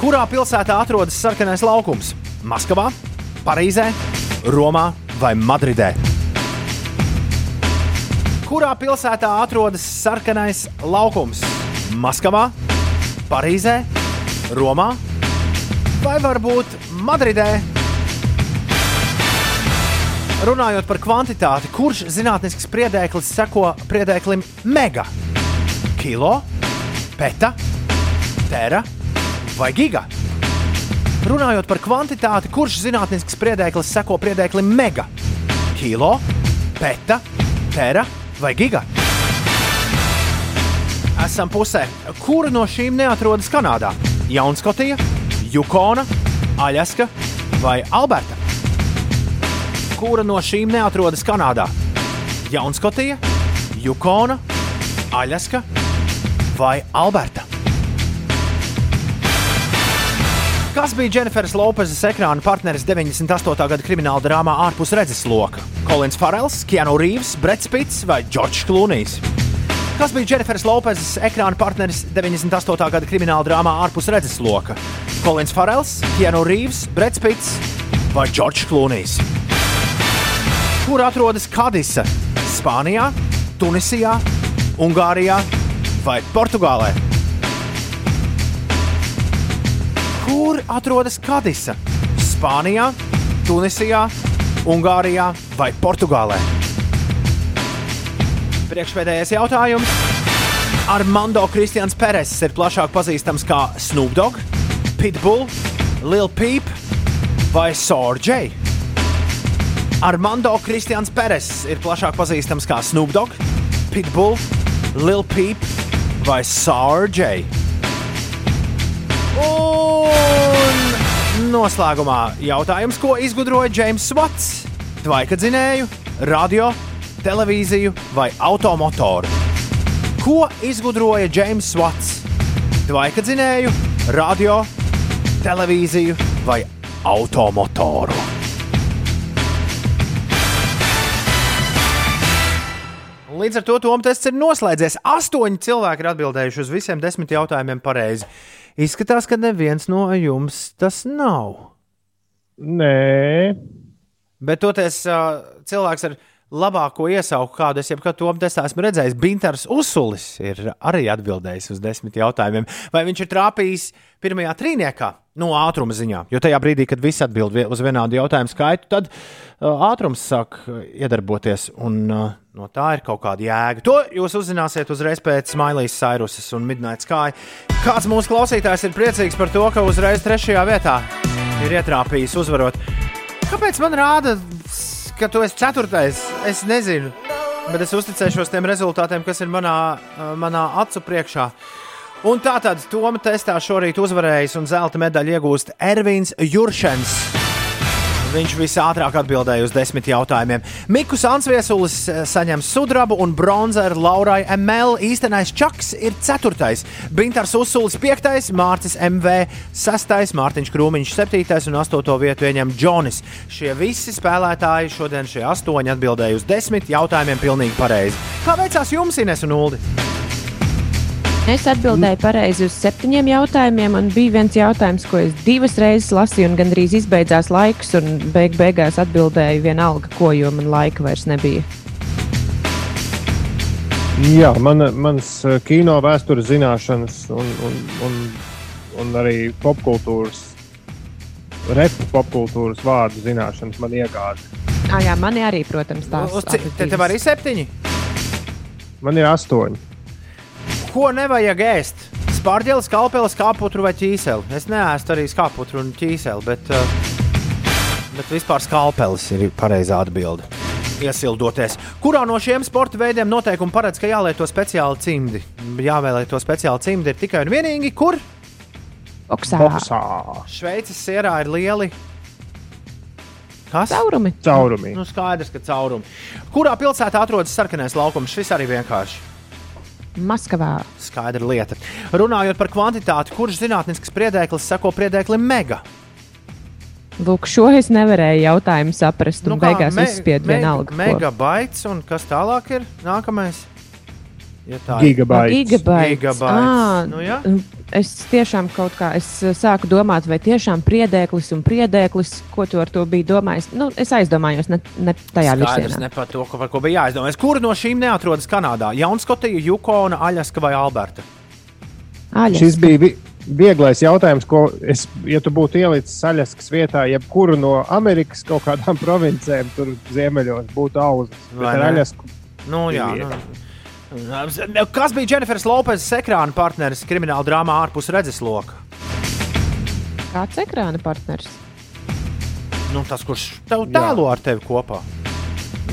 Kurā pilsētā atrodas sarkanais laukums? Maskavā, Parīzē, Romā vai Madridē? Kurā pilsētā atrodas sarkanais laukums? Maskavā, Parīzē, Romā vai varbūt Madridē? Runājot par kvantitāti, kurš zinātnisks spriedēklis seko spriedēklim mega? Kilo, peta, tera vai giga? Runājot par kvantitāti, kurš zinātnisks spriedēklis seko spriedēklim mega? Kilo, peta, tera vai giga? Esam pusē. Kura no šīm neatrodas Kanādā? Jaunskotija, Jukona, Aļaska vai Alberta? Kura no šīm neatrodas Kanādā? Jaunskotija, Jukona, Aļaska vai Alberta? Kas bija Dženiferas Lopezes ekrāna partneris 98. gada krimināla drāmā ārpus redzesloka? Kolins Farels, Keanu Reeves, Brets Pits vai Džordžs Klūnijs? Kas bija Dženiferas Lopezes ekrāna partneris 98. gada krimināla drāmā ārpus redzesloka? Kolins Farels, Keanu Reeves, Brets Pits vai Džordžs Klūnijs? Kur atrodas Kadisa? Spānijā, Tunisijā, Ungārijā vai Portugālē? Kur atrodas Kadisa? Spānijā, Tunisijā, Ungārijā vai Portugālē? Priekšpēdējais jautājums. Armando Kristians Peres ir plašāk pazīstams kā Snoop Dogg, Pitbull, Lil Peep vai Sorge. Armando Kristians Peres ir plašāk pazīstams kā Snoop Dogg, Pitbull, Lil Peep vai Sorge. Un noslēgumā jautājums, ko izgudroja James Vats? Tvaika dzinēju, radio, televīziju vai automotoru? Ko izgudroja James Vats? Tvaika dzinēju, radio, televīziju vai automotoru? Līdz ar to Toms tests ir noslēdzies. Astoņi cilvēki ir atbildējuši uz visiem desmit jautājumiem pareizi. Izskatās, ka neviens no jums tas nav. Nē, Bet toties uh, cilvēks ar labāko iesauku, kādu es jebkad Toms testā esmu redzējis, Bintars Usulis, ir arī atbildējis uz desmit jautājumiem. Vai viņš ir trāpījis pirmajā trīniekā? No ātruma ziņā, jo tajā brīdī, kad visi atbild uz vienādu jautājumu skaitu, tad uh, ātrums sāk iedarboties, un uh, no tā ir kaut kāda jēga. To jūs uzzināsiet uzreiz pēc Mailijas Sairusas un Midnight Sky. Kāds mūsu klausītājs ir priecīgs par to, ka uzreiz trešajā vietā ir ietrāpījis uzvarot? Kāpēc man rāda, ka tu esi ceturtais? Es nezinu, bet es uzticēšos tiem rezultātiem, kas ir manā, manā acu priekšā. Un tā tad Toma testā šorīt uzvarējis un zelta medaļu iegūst Ervīns Juršens. Viņš visātrāk atbildēja uz desmit jautājumiem. Mikus Ansviesulis eh, saņem sudrabu un bronzu ar Laurai ML. Īstenais čaks ir ceturtais, Bintars Usulis piektais, Mārcis MV sastais, Mārtiņš Krūmiņš septītais un astoto vietu ieņem Džonis. Šie visi spēlētāji šodien šie astoņi atbildēja uz desmit jautājumiem pilnīgi pareizi. Kā veicās jums, Ines un Uldi? Es atbildēju pareizi uz septiņiem jautājumiem, un bija viens jautājums, ko es divas reizes lasīju, un gandrīz izbeidzās laiks, un beig beigās atbildēju vienalga, ko, jo man laika vairs nebija. Jā, mana, manas eh, kino vēstures zināšanas un, un, un, un arī popkultūras, repu popkultūras vārdu zināšanas man iegāda. Ah, jā, mani arī, protams, tās Te tev arī septiņi. Man ir astoņi. Ko nevajag ēst? Spārģelis, kalpelis, kāputru vai ķīseli. Es neēstu arī kāputru un ķīseli, bet, uh, bet vispār skalpelis ir pareizā atbilde. Iesildoties. Kurā no šiem sporta veidiem noteikumi paredz, ka jālieto speciāli cimdi? Jāvēlēto speciāli cimdi ir tikai un vienīgi, kur? Boksā. Boksā. Šveices sierā ir lieli. Kas? Caurumi. Caurumi. Nu, skaidrs, ka caurumi. Kurā pilsētā atrodas sarkanais laukums? Šis arī vienkārši. Maskavā. Skaidra lieta. Runājot par kvantitāti, kurš zinātnisks priedēklis seko priedēklim mega? Lūk, šo es nevarēju jautājumu saprast, un nu, beigās me- uzspiedu me- vienalga. Megabaits un kas tālāk ir nākamais? Ja Gigabaits. Gigabaits. Gigabaits. Ā, Nu, jā. Es tiešām kaut kā es uh, sāku domāt, vai tiešām priedēklis un priedēklis, ko tu ar to biji domājis. Nu, es aizdomājos, ne, ne tajā Skaidrs, virzienā. ne par to, ko- par ko bija jāizdomā. Kura no šīm neatrodas Kanādā? Jaunskotija, Jukona, Aļaska vai Alberta? Aļaska. Šis bija vi- vieglais jautājums, ko es, ja tu būtu ielicis Saļaskas vietā, jebkuru no Amerikas kaut kādām provincēm, tur ziemeļos būtu auzas. Vai ar ne? Aļasku Nu, jā, ir nu. Kas bija Dženifers Lopes ekrāna partneris krimināla drāmā ārpus redzesloka? Kāds ekrāna partners? Nu, tas, kurš tev tēlo ar tevi kopā.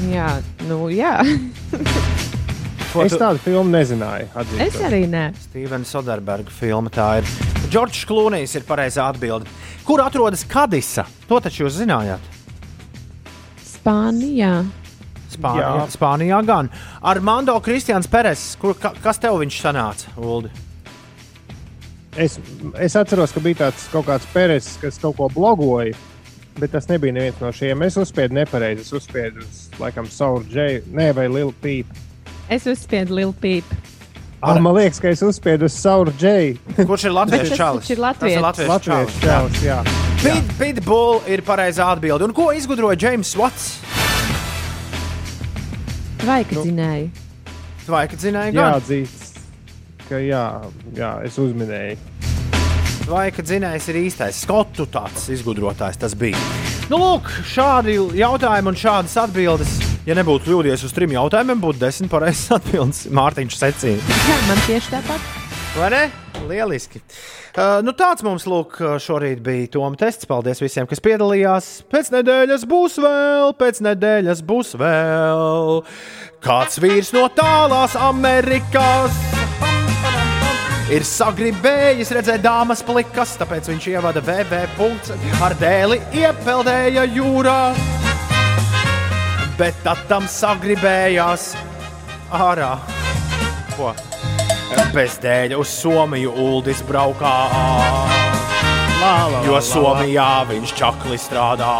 Jā, nu jā. Ko Es tu- tādu filmu nezināju. es atzīšos. arī nē. Stevena Soderberga filma tā ir. Džordžs Klūnijs ir pareizā atbilde. Kur atrodas Kadisa? To taču jūs zinājāt. Spānijā. Spānijā, Jā. Spānijā gan. Ar Mando Kristians Peres. Kur, ka, kas tev viņš sanāca, Uldi? Es, es atceros, ka bija tāds kaut kāds peres, kas kaut ko blogoja. Bet tas nebija neviens no šiem. Es uzspiedu nepareizi. Es uzspiedu uz, laikam, Sauru Džeju, ne vai Lielu Pīpu. Es uzspiedu lielu pīpu. Ah, man liekas, ka es uzspiedu uz Sauru Džeju. Kurš ir tas čalis? taču ir Tas ir latvietis. latviešu Latviešu čalis. čalis, jā. Pit, Pitbull ir pareizā atbilde. Un ko izgudroja James Watts? Vai ka zināji? Vai, kad zināja, gan? Jāatzīst, ka jā, jā, es uzminēju. Vai, kad zinājis, ir īstais skotu tāds izgudrotājs tas bija. Nu, lūk, šādi jautājumi un šādas atbildes. Ja nebūtu kļūdījies uz trim jautājumiem, būtu desmit pareizas atbildes. Mārtiņš secīja. Jā, man tieši tāpat. Vai ne? Lieliski. Uh, nu tāds mums lūk, šorīt bija Toma tests. Paldies visiem, kas piedalījās. Pēc nedēļas būs vēl, pēc nedēļas būs vēl. Kāds vīrs no tālās Amerikās ir sagribējis redzēt dāmas plikas, tāpēc viņš ievada VV ar dēli iepeldēja jūrā. Bet tad tam sagribējās ārā. Ko? Bez dēļa uz Somiju Uldis braukā. jo Somijā viņš čakli strādā.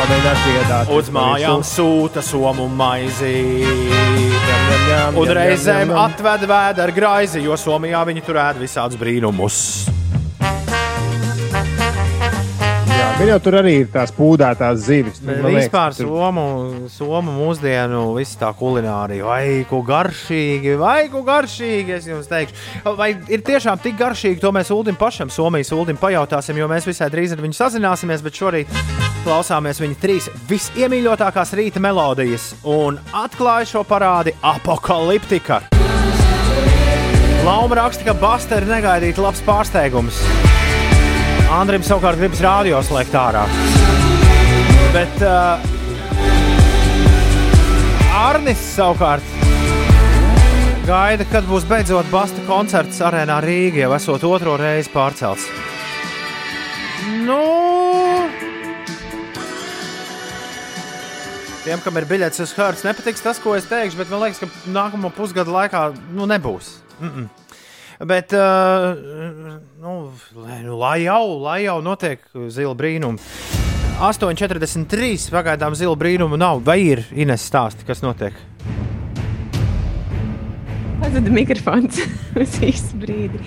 Dziedāt. Uz mājām sūta somu maizi. Un reizēm atved vēdera graizi, jo Somijā viņi tur ēd visādus brīnumus. Gan jau tur arī ir tās pūdētās zivis. Nu, man liekas, Vispār tur- somu, somu mūsdienu, viss tā kulinārija, vai ko garšīgi, vai ko garšīgi, es jums teikšu. Vai ir tiešām tik garšīgi, to mēs Uldim pašam, Somijas Uldim pajautāsim, jo mēs visai drīz ar viņu sazināsimies, bet šorīt klausāmies viņa trīs visiemīļotākās rīta melodijas un atklāja šo parādi apakaliptika. Lauma raksta, ka Basta ir negaidīti labs pārsteigums. Andrim savukārt gribas rādio slēgt ārā. Bet uh, Arnis savukārt gaida, kad būs beidzot Basta koncerts arēnā Rīgā, jau esot otro reizi pārcelts. Nu, tiem, kam ir biļets uz Hārtas, nepatiks tas, ko es teikšu, bet man liekas, ka nākamo pusgadu laikā nu, nebūs. Mm -mm. Bet, uh, nu, lai, nu, lai jau, lai jau notiek zila brīnumi. 8,43 pagaidām zila brīnumu nav. Vai ir Ines stāsti, kas notiek? Pazuda mikrofons uz īsu brīdi.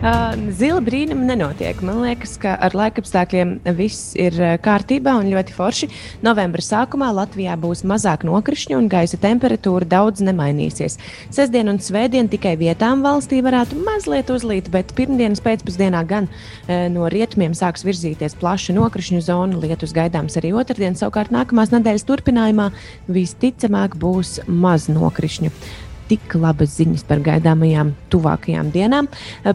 Uh, zila brīnuma nenotiek. Man liekas, ka ar laikapstākļiem viss ir kārtībā un ļoti forši. Novembra sākumā Latvijā būs mazāk nokrišņu un gaisa temperatūra daudz nemainīsies. Sestdien un svētdien tikai vietām valstī varētu mazliet uzlīt, bet pirmdienas pēcpusdienā gan uh, no rietumiem sāks virzīties plaša nokrišņu zona. Lietus gaidāms arī otrdien, savukārt nākamās nedēļas turpinājumā visticamāk būs maz nokrišņu tik labas ziņas par gaidāmajām tuvākajām dienām.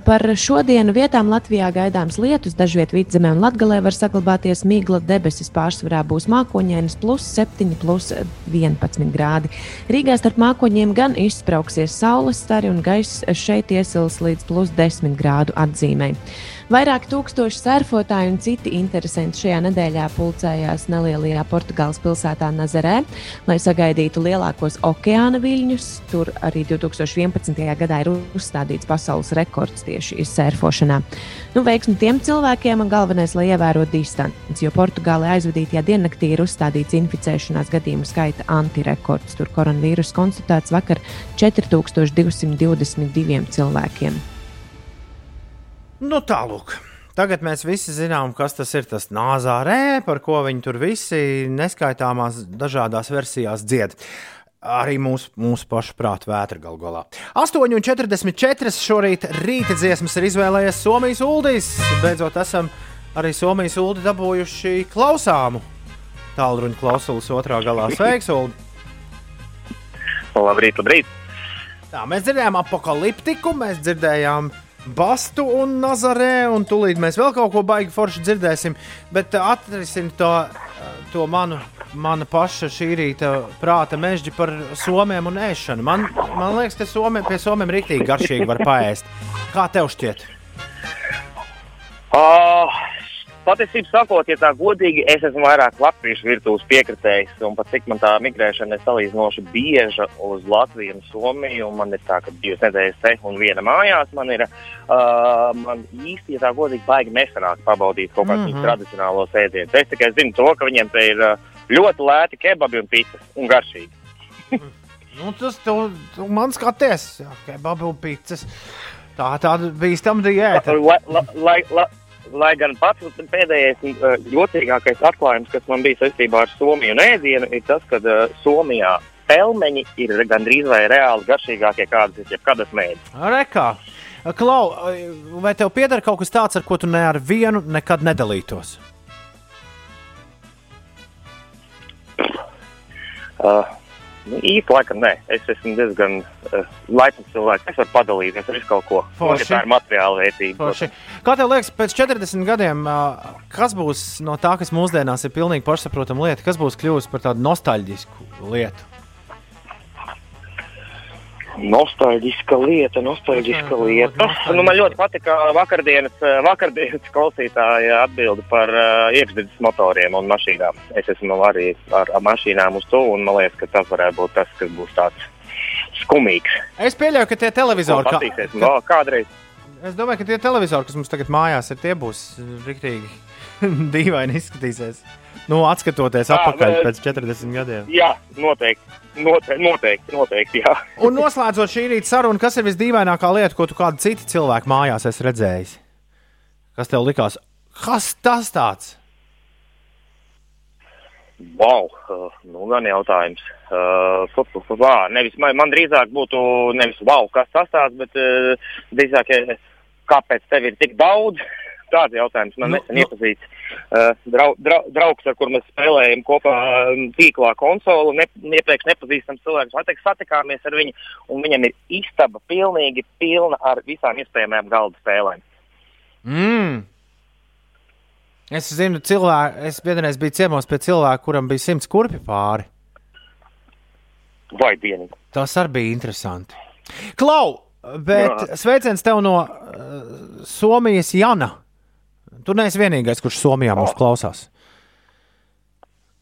Par šodienu vietām Latvijā gaidāms lietus, dažviet vidzemē un latgalē var saglabāties migla debesis. Pārsvarā būs mākoņainas plus 7, plus 11 grādi. Rīgā starp mākoņiem gan izsprauksies saules stari un gaiss šeit iesils līdz plus 10 grādu atzīmē. Vairāk tūkstoši surfotāji un citi interesanti šajā nedēļā pulcējās nelielajā Portugāles pilsētā Nazarē, lai sagaidītu lielākos okeāna viļņus. Tur arī 2011. gadā ir uzstādīts pasaules rekords tieši surfošanā. Nu, veiksmi tiem cilvēkiem un galvenais, lai ievērotu distanci, jo Portugālē aizvadītajā diennaktī ir uzstādīts inficēšanās gadījumu skaita antirekords. Tur koronavīrus konstatēts vakar 4222 cilvēkiem. Nu, tālāk. Tagad mēs visi zinām, kas tas ir tas nāzārē, par ko viņi tur visi neskaitāmās dažādās versijās dzied. Arī mūsu, mūsu pašu prāta vētra galu galā. 8,44 šorīt rīta dziesmas ir izvēlējies Somijas Uldīs. Beidzot, esam arī Somijas Uldi dabūjuši klausāmu. Tālruņa klausulas otrā galā. Sveiks, Uldi! Labrīt, labrīt! Tā, mēs dzirdējām apakaliptiku, mēs dzirdējām Bastu un Nazarē, un tūlīt mēs vēl kaut ko baigi forši dzirdēsim. Bet atrisināt to, to manu, mana paša šī rīta prāta mežģi par somiem un ēšanu. Man, man liekas, ka somi, pie somiem rīktīgi garšīgi var paēst. Kā tev šķiet? Uh, patiesībā sakot, ja tā godīgi, es esmu vairāk latviešu virtuves piekritējis, un pat cik man tā migrēšana ir salīdzinoši bieža uz Latviju un Somiju, un man ir tā, ka divas nedēļas te un viena mājās man ir, uh, man īsti, ja tā godīgi, baigi nesanāk pabaudīt kaut kādus mm. -hmm. tradicionālos ēdienus. Es tikai zinu to, ka viņiem te ir ļoti lēti kebabi un pīcis, un garšīgi. Nu, tas tu, tu man skaties, jā, kebabi un pīcis. Tā tāda bīstama diēta. Lai, lai, lai, lai, lai gan pats pēdējais uh, jotīgākais atklājums, kas man bija saistībā ar Somiju un ēdienu, ir tas, ka uh, Somijā pelmeņi ir gandrīz vai reāli garšīgākie, kādas ir jebkad esmu ēdis. Rekā. Klau, vai tev pieder kaut kas tāds, ar ko tu ne ar vienu nekad nedalītos? Uh, nu, īsti laikam nē, es esmu diezgan uh, laipns cilvēks. Es varu padalīties ar kaut ko. Forši. ja tā ir materiāla vērtība. Kā tev liekas, pēc 40 gadiem, ā, kas būs no tā, kas mūsdienās ir pilnīgi pašsaprotama lieta, kas būs kļuvusi par tādu nostalģisku lietu? Nostalģiska lieta, nostalģiska lieta. Nu, man ļoti patika vakardienas, eh, vakardienas klausītāja atbildi par uh, iekšzemes motoriem un mašīnām. Es esmu arī ar, ar mašīnām uz to, un man liekas, ka tas varētu būt tas, kas būs tāds skumīgs. Es pieļauju, ka tie televizori, kā... kā, no, kādreiz. Es domāju, ka tie televizori, kas mums tagad mājās ir, tie būs rīktīgi dīvaini izskatīsies. Nu, atskatoties Tā, atpakaļ pēc 40 gadiem. Jā, noteikti. Noteikti, noteikti, noteikti jā. Un noslēdzot šī rīta sarunu, kas ir visdīvainākā lieta, ko tu kādu citu cilvēku mājās esi redzējis? Kas tev likās? Kas tas tāds? Wow, uh, nu gan jautājums. Uh, vā, nevis, man, man drīzāk būtu nevis wow, kas tas tāds, bet uh, drīzāk, eh, kāpēc tev ir tik daudz? Tāds jautājums man Nu, nesen nu. iepazīts. Uh, drau, drau, draugs, ar kur mēs spēlējam kopā um, tīklā konsoli, ne, iepriekš nepazīstams cilvēks, teikt, satikāmies ar viņu, un viņam ir istaba pilnīgi pilna ar visām iespējamajām galda spēlēm. Mm. Es zinu, cilvēku, es vienreiz biju ciemos pie cilvēka, kuram bija simts kurpi pāri. Vai dienīgi? Tas arī bija interesanti. Klau, bet Jā. sveiciens tev no uh, Somijas Jana. Tu neesi vienīgais, kurš Somijā mūs klausās.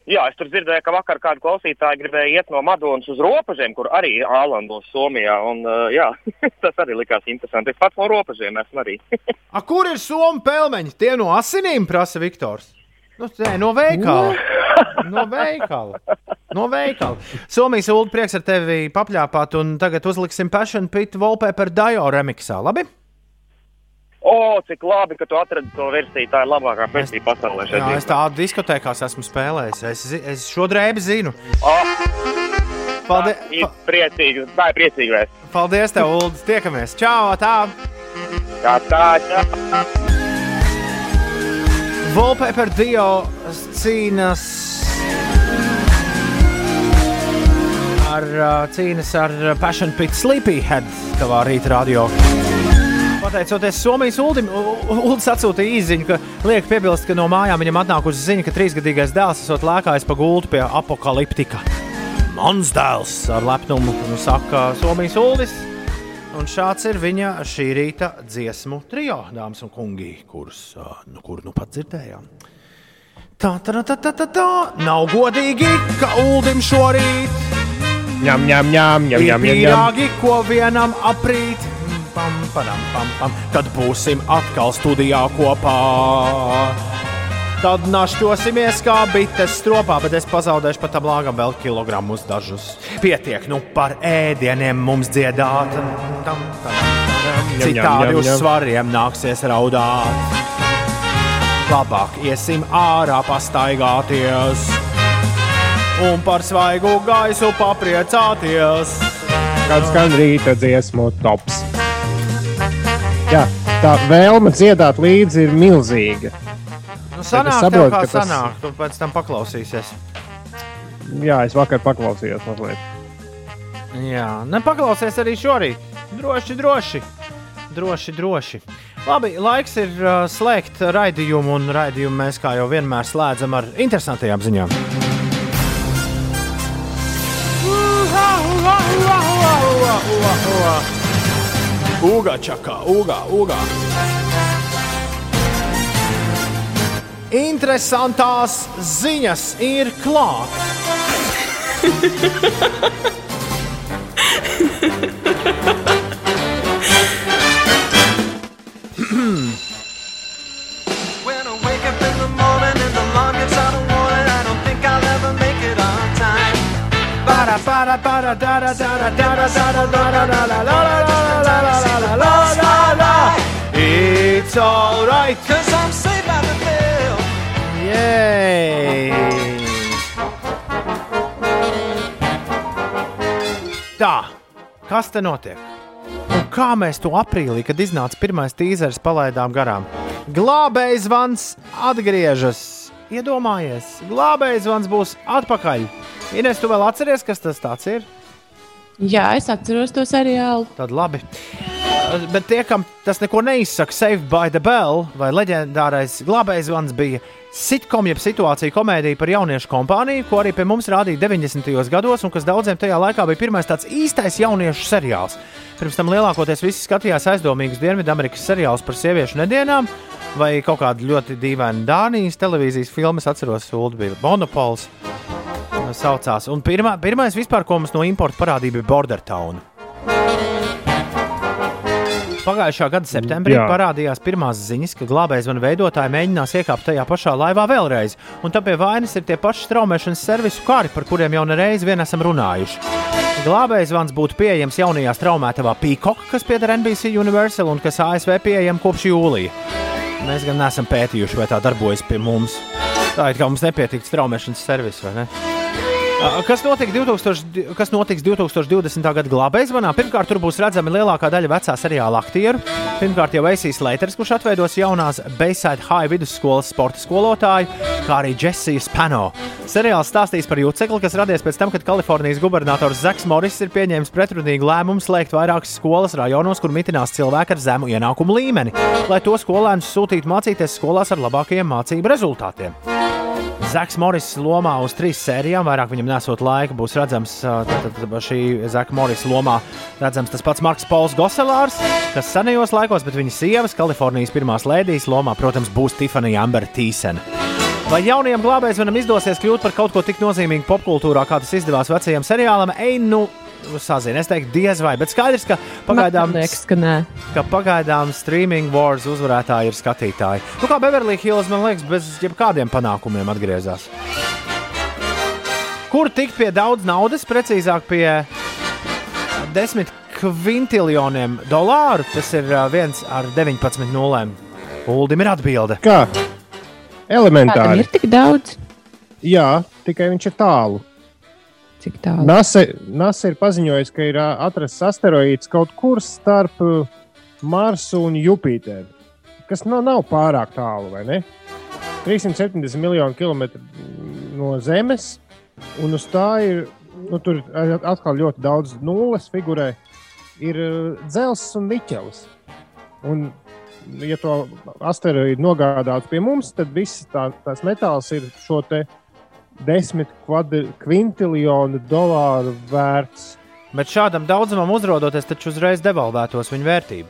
Jā, es tur dzirdēju, ka vakar kāda klausītāja gribēja iet no Madonas uz robežiem, kur arī Ālandos, Somijā. Un, uh, jā, tas arī likās interesanti. Es pats no robežiem esmu arī. A, kur ir somu pelmeņi? Tie no asinīm prasa Viktors. Nu, tē, no veikala. No veikala. No veikala. Somijas ulu prieks ar tevi papļāpāt, un tagad uzliksim Passion Pit Wallpaper Dio remixā. Labi? O, cik labi, ka tu atradi to versiju. Tā ir labākā versija pasaulē. šeit Jā, es dzīvē. tādu diskotēkās esmu spēlējis. Es, es šo drēbi zinu. Oh, Paldies, ir priecīgi, tā ir priecīga vēsts. paldies tev, Uldis. Tiekamies! Čau! Tā! Tā, tā, tā. Wallpaper Dio cīnās ar, cīnas ar Passion Pit Sleepyhead tavā rīta radio. Pateicoties Somijas Uldim, Uldis atsūtīja īziņu, ka liek piebilst, ka no mājām viņam atnākusi ziņa, ka trīsgadīgais dēls esot lēkājis pa gultu pie apakaliptika. Mans dēls ar lepnumu, nu saka Somijas Uldis. Un šāds ir viņa šī rīta dziesmu trijo, dāmas un kungi, kurus nu, kur nu pat dzirdējām. Tā, tā, tā, tā, tā, tā. Nav godīgi, ka Uldim šorīt Ņem, ņem, ņem, ņem, ir ņem, ņem, ņem. pīrāgi, ko vienam aprīt. Pam, padam, pam, pam, kad būsim atkal studijā kopā. Tad našķosimies kā bites stropā, bet es pazaudēšu pat tam lāgam vēl kilogramus dažus. Pietiek nu par ēdieniem mums dziedāt. Citādi uz svariem nāksies raudāt. Labāk iesim ārā pastaigāties un par svaigu gaisu papriecāties. Kāds skan rīta dziesmu tops. Jā, tā vēlme dziedāt līdzi ir milzīga. Nu, sanāk, es tev kā tas- sanāk, tu pēc tam paklausīsies. Jā, es vakar paklausījos mazliet. Jā, nepaklausies arī šorīt. Droši, droši. Droši, droši. Labi, laiks ir uh, slēgt raidījumu, un raidījumu mēs kā jau vienmēr slēdzam ar interesantajām ziņām. Uga čakā, uga, uga. Interesantās ziņas ir klāts. It's alright. Cause I'm saved by the bell. Yay! Tā, kas te notiek? Un kā mēs to aprīlī, kad iznāca pirmais tīzers, palaidām garām? Glābējs zvans atgriežas. Iedomājies, glābējs zvans būs atpakaļ. Ines, tu vēl atceries, kas tas ir? Jā, es atceros to seriālu. Tad labi. Uh, Bet tie, kam tas neko neizsaka, Saved by the Bell vai leģendārais glābējs zvans bija sitkom, jeb situācija komēdija par jauniešu kompāniju, ko arī pie mums rādīja 90. gados, un kas daudziem tajā laikā bija pirmais tāds īstais jauniešu seriāls. Pirms tam lielākoties visi skatījās aizdomīgus Dienvidamerikas seriālus par sieviešu nedienām vai kaut kādu ļoti dīvainu Dānijas televīzijas filmu. Es atceros, Ulu bija Monopols. uh, Saucās. Un pirmā, pirmais vispār, ko mums no importa parādīja, bija Border Town. Pagājušā gada septembrī Jā. parādījās pirmās ziņas, ka glābējzvanu veidotāji mēģinās iekāpt tajā pašā laivā vēlreiz. Un pie vainas ir tie paši straumēšanas servisu kāri, par kuriem jau nereiz vien esam runājuši. Glābējzvans būtu pieejams jaunajā straumētavā Peacock, kas pieder NBC Universal un kas ASV pieejama kopš jūlija. Mēs gan neesam pētījuši, vai tā darbojas pie mums. Tā ir kā mums nepietīk straumēšanas servis, vai ne? Kas, notiek 2000, kas notiks 2020. gada glābējzvanā? Pirmkārt, tur būs redzama lielākā daļa vecā seriāla aktieru. Pirmkārt, jau Eisijas Leiters, kurš atveidos jaunās Bayside High vidusskolas sporta skolotāju, kā arī Jessija Spano. Seriāls stāstīs par jūcekli, kas radies pēc tam, kad Kalifornijas gubernators Zaks Morris ir pieņēmis pretrunīgu lēmumu slēgt vairākas skolas rajonos, kur mitinās cilvēki ar zemu ienākumu līmeni, lai to skolēnus sūtītu mācīties skolās ar labākajiem mācību rezultātiem. Zaks Morris lomā uz trīs sērijām, vairāk viņam nesot laika, būs redzams tātad šī Zaka Morris lomā. Redzams tas pats Marks Pauls Goselārs, kas senajos laikos, bet viņa sievas, Kalifornijas pirmās lēdijas lomā, protams, būs Tifanija Amber Tīsena. Vai jaunajam glābējam izdosies kļūt par kaut ko tik nozīmīgu popkultūrā, kā tas izdevās vecajam seriālam? Ej, nu, sazina. Es teiktu, diez vai, bet skaidrs, ka pagaidām, Man liekas, ka nē. ka pagaidām streaming wars uzvarētāji ir skatītāji. Nu, kā Beverly Hills, man liekas, bez jebkādiem panākumiem atgriezās. Kur tikt pie daudz naudas, precīzāk pie desmit kvintiljoniem dolāru? Tas ir viens ar 19 nulēm. Uldim ir atbilde. Kā? Kādam Elementāri. ir tik daudz? Jā, tikai viņš ir tālu. Cik tālu? NASA, NASA ir paziņojis, ka ir atrasts asteroīds kaut kur starp Marsu un Jupiteru, kas nu, nav pārāk tālu, vai ne? 370 miljonu kilometru no Zemes, un uz tā ir nu, tur atkal ļoti daudz nulles figūrē. Ir dzelzs un niķelis. Un, ja to asteroīdu nogādātu pie mums, tad viss tā, tās metāls ir šo te desmit kvadri- kvintiljonu dolāru vērts. Bet šādam daudzumam uzrodoties, taču uzreiz devalvētos viņa vērtība.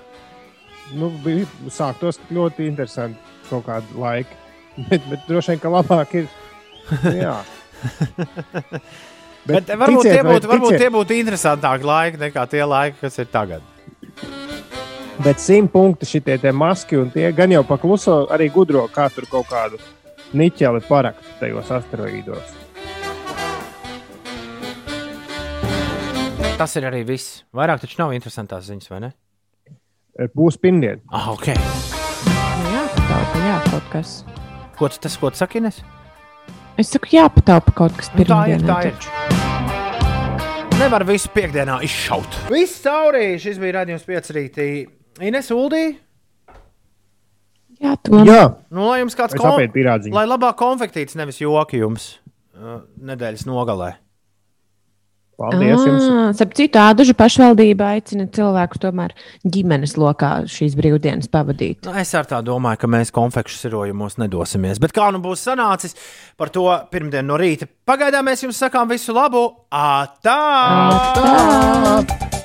Nu, bija sāktos ļoti interesanti kaut kādu laiku. Bet, bet droši vien, ka labāk ir. Jā. Bet, bet varbūt, ticiet tie būtu, varbūt tie būtu interesantāki laiki nekā tie laiki, kas ir tagad. Bet simt punkti šitie tie maski un tie gan jau pakluso arī gudro, kā tur kaut kādu niķeli parakt tajos asteroīdos. Tas ir arī viss. Vairāk taču nav interesantās ziņas, vai ne? Būs pirmdien. Ah, ok. Nu, jāpataupa, jā, kaut kas. Ko tu, tas, ko tu saki, Ines? Es saku, jāpataupa kaut kas Nu, tā ir, tā ir. taču. Nevar visu piekdienā izšaut. Viss caurī. Šis bija redzējums piecrītī. Ines Uldī. Jā, to. Jā, Nu, lai jums kāds pirādziņu. Lai labāk konfektīts, nevis joki jums uh, nedēļas nogalē. paldies jums! Ah, Starp citu, Ādažu pašvaldība aicina cilvēkus tomēr ģimenes lokā šīs brīvdienas pavadīt. Nu, es ar tā domāju, ka mēs konfekšu sirojumos nedosimies. Bet kā nu būs sanācis, par to pirmdien no rīta. Pagaidām mēs jums sakām visu labu! Ā, tā! Tā!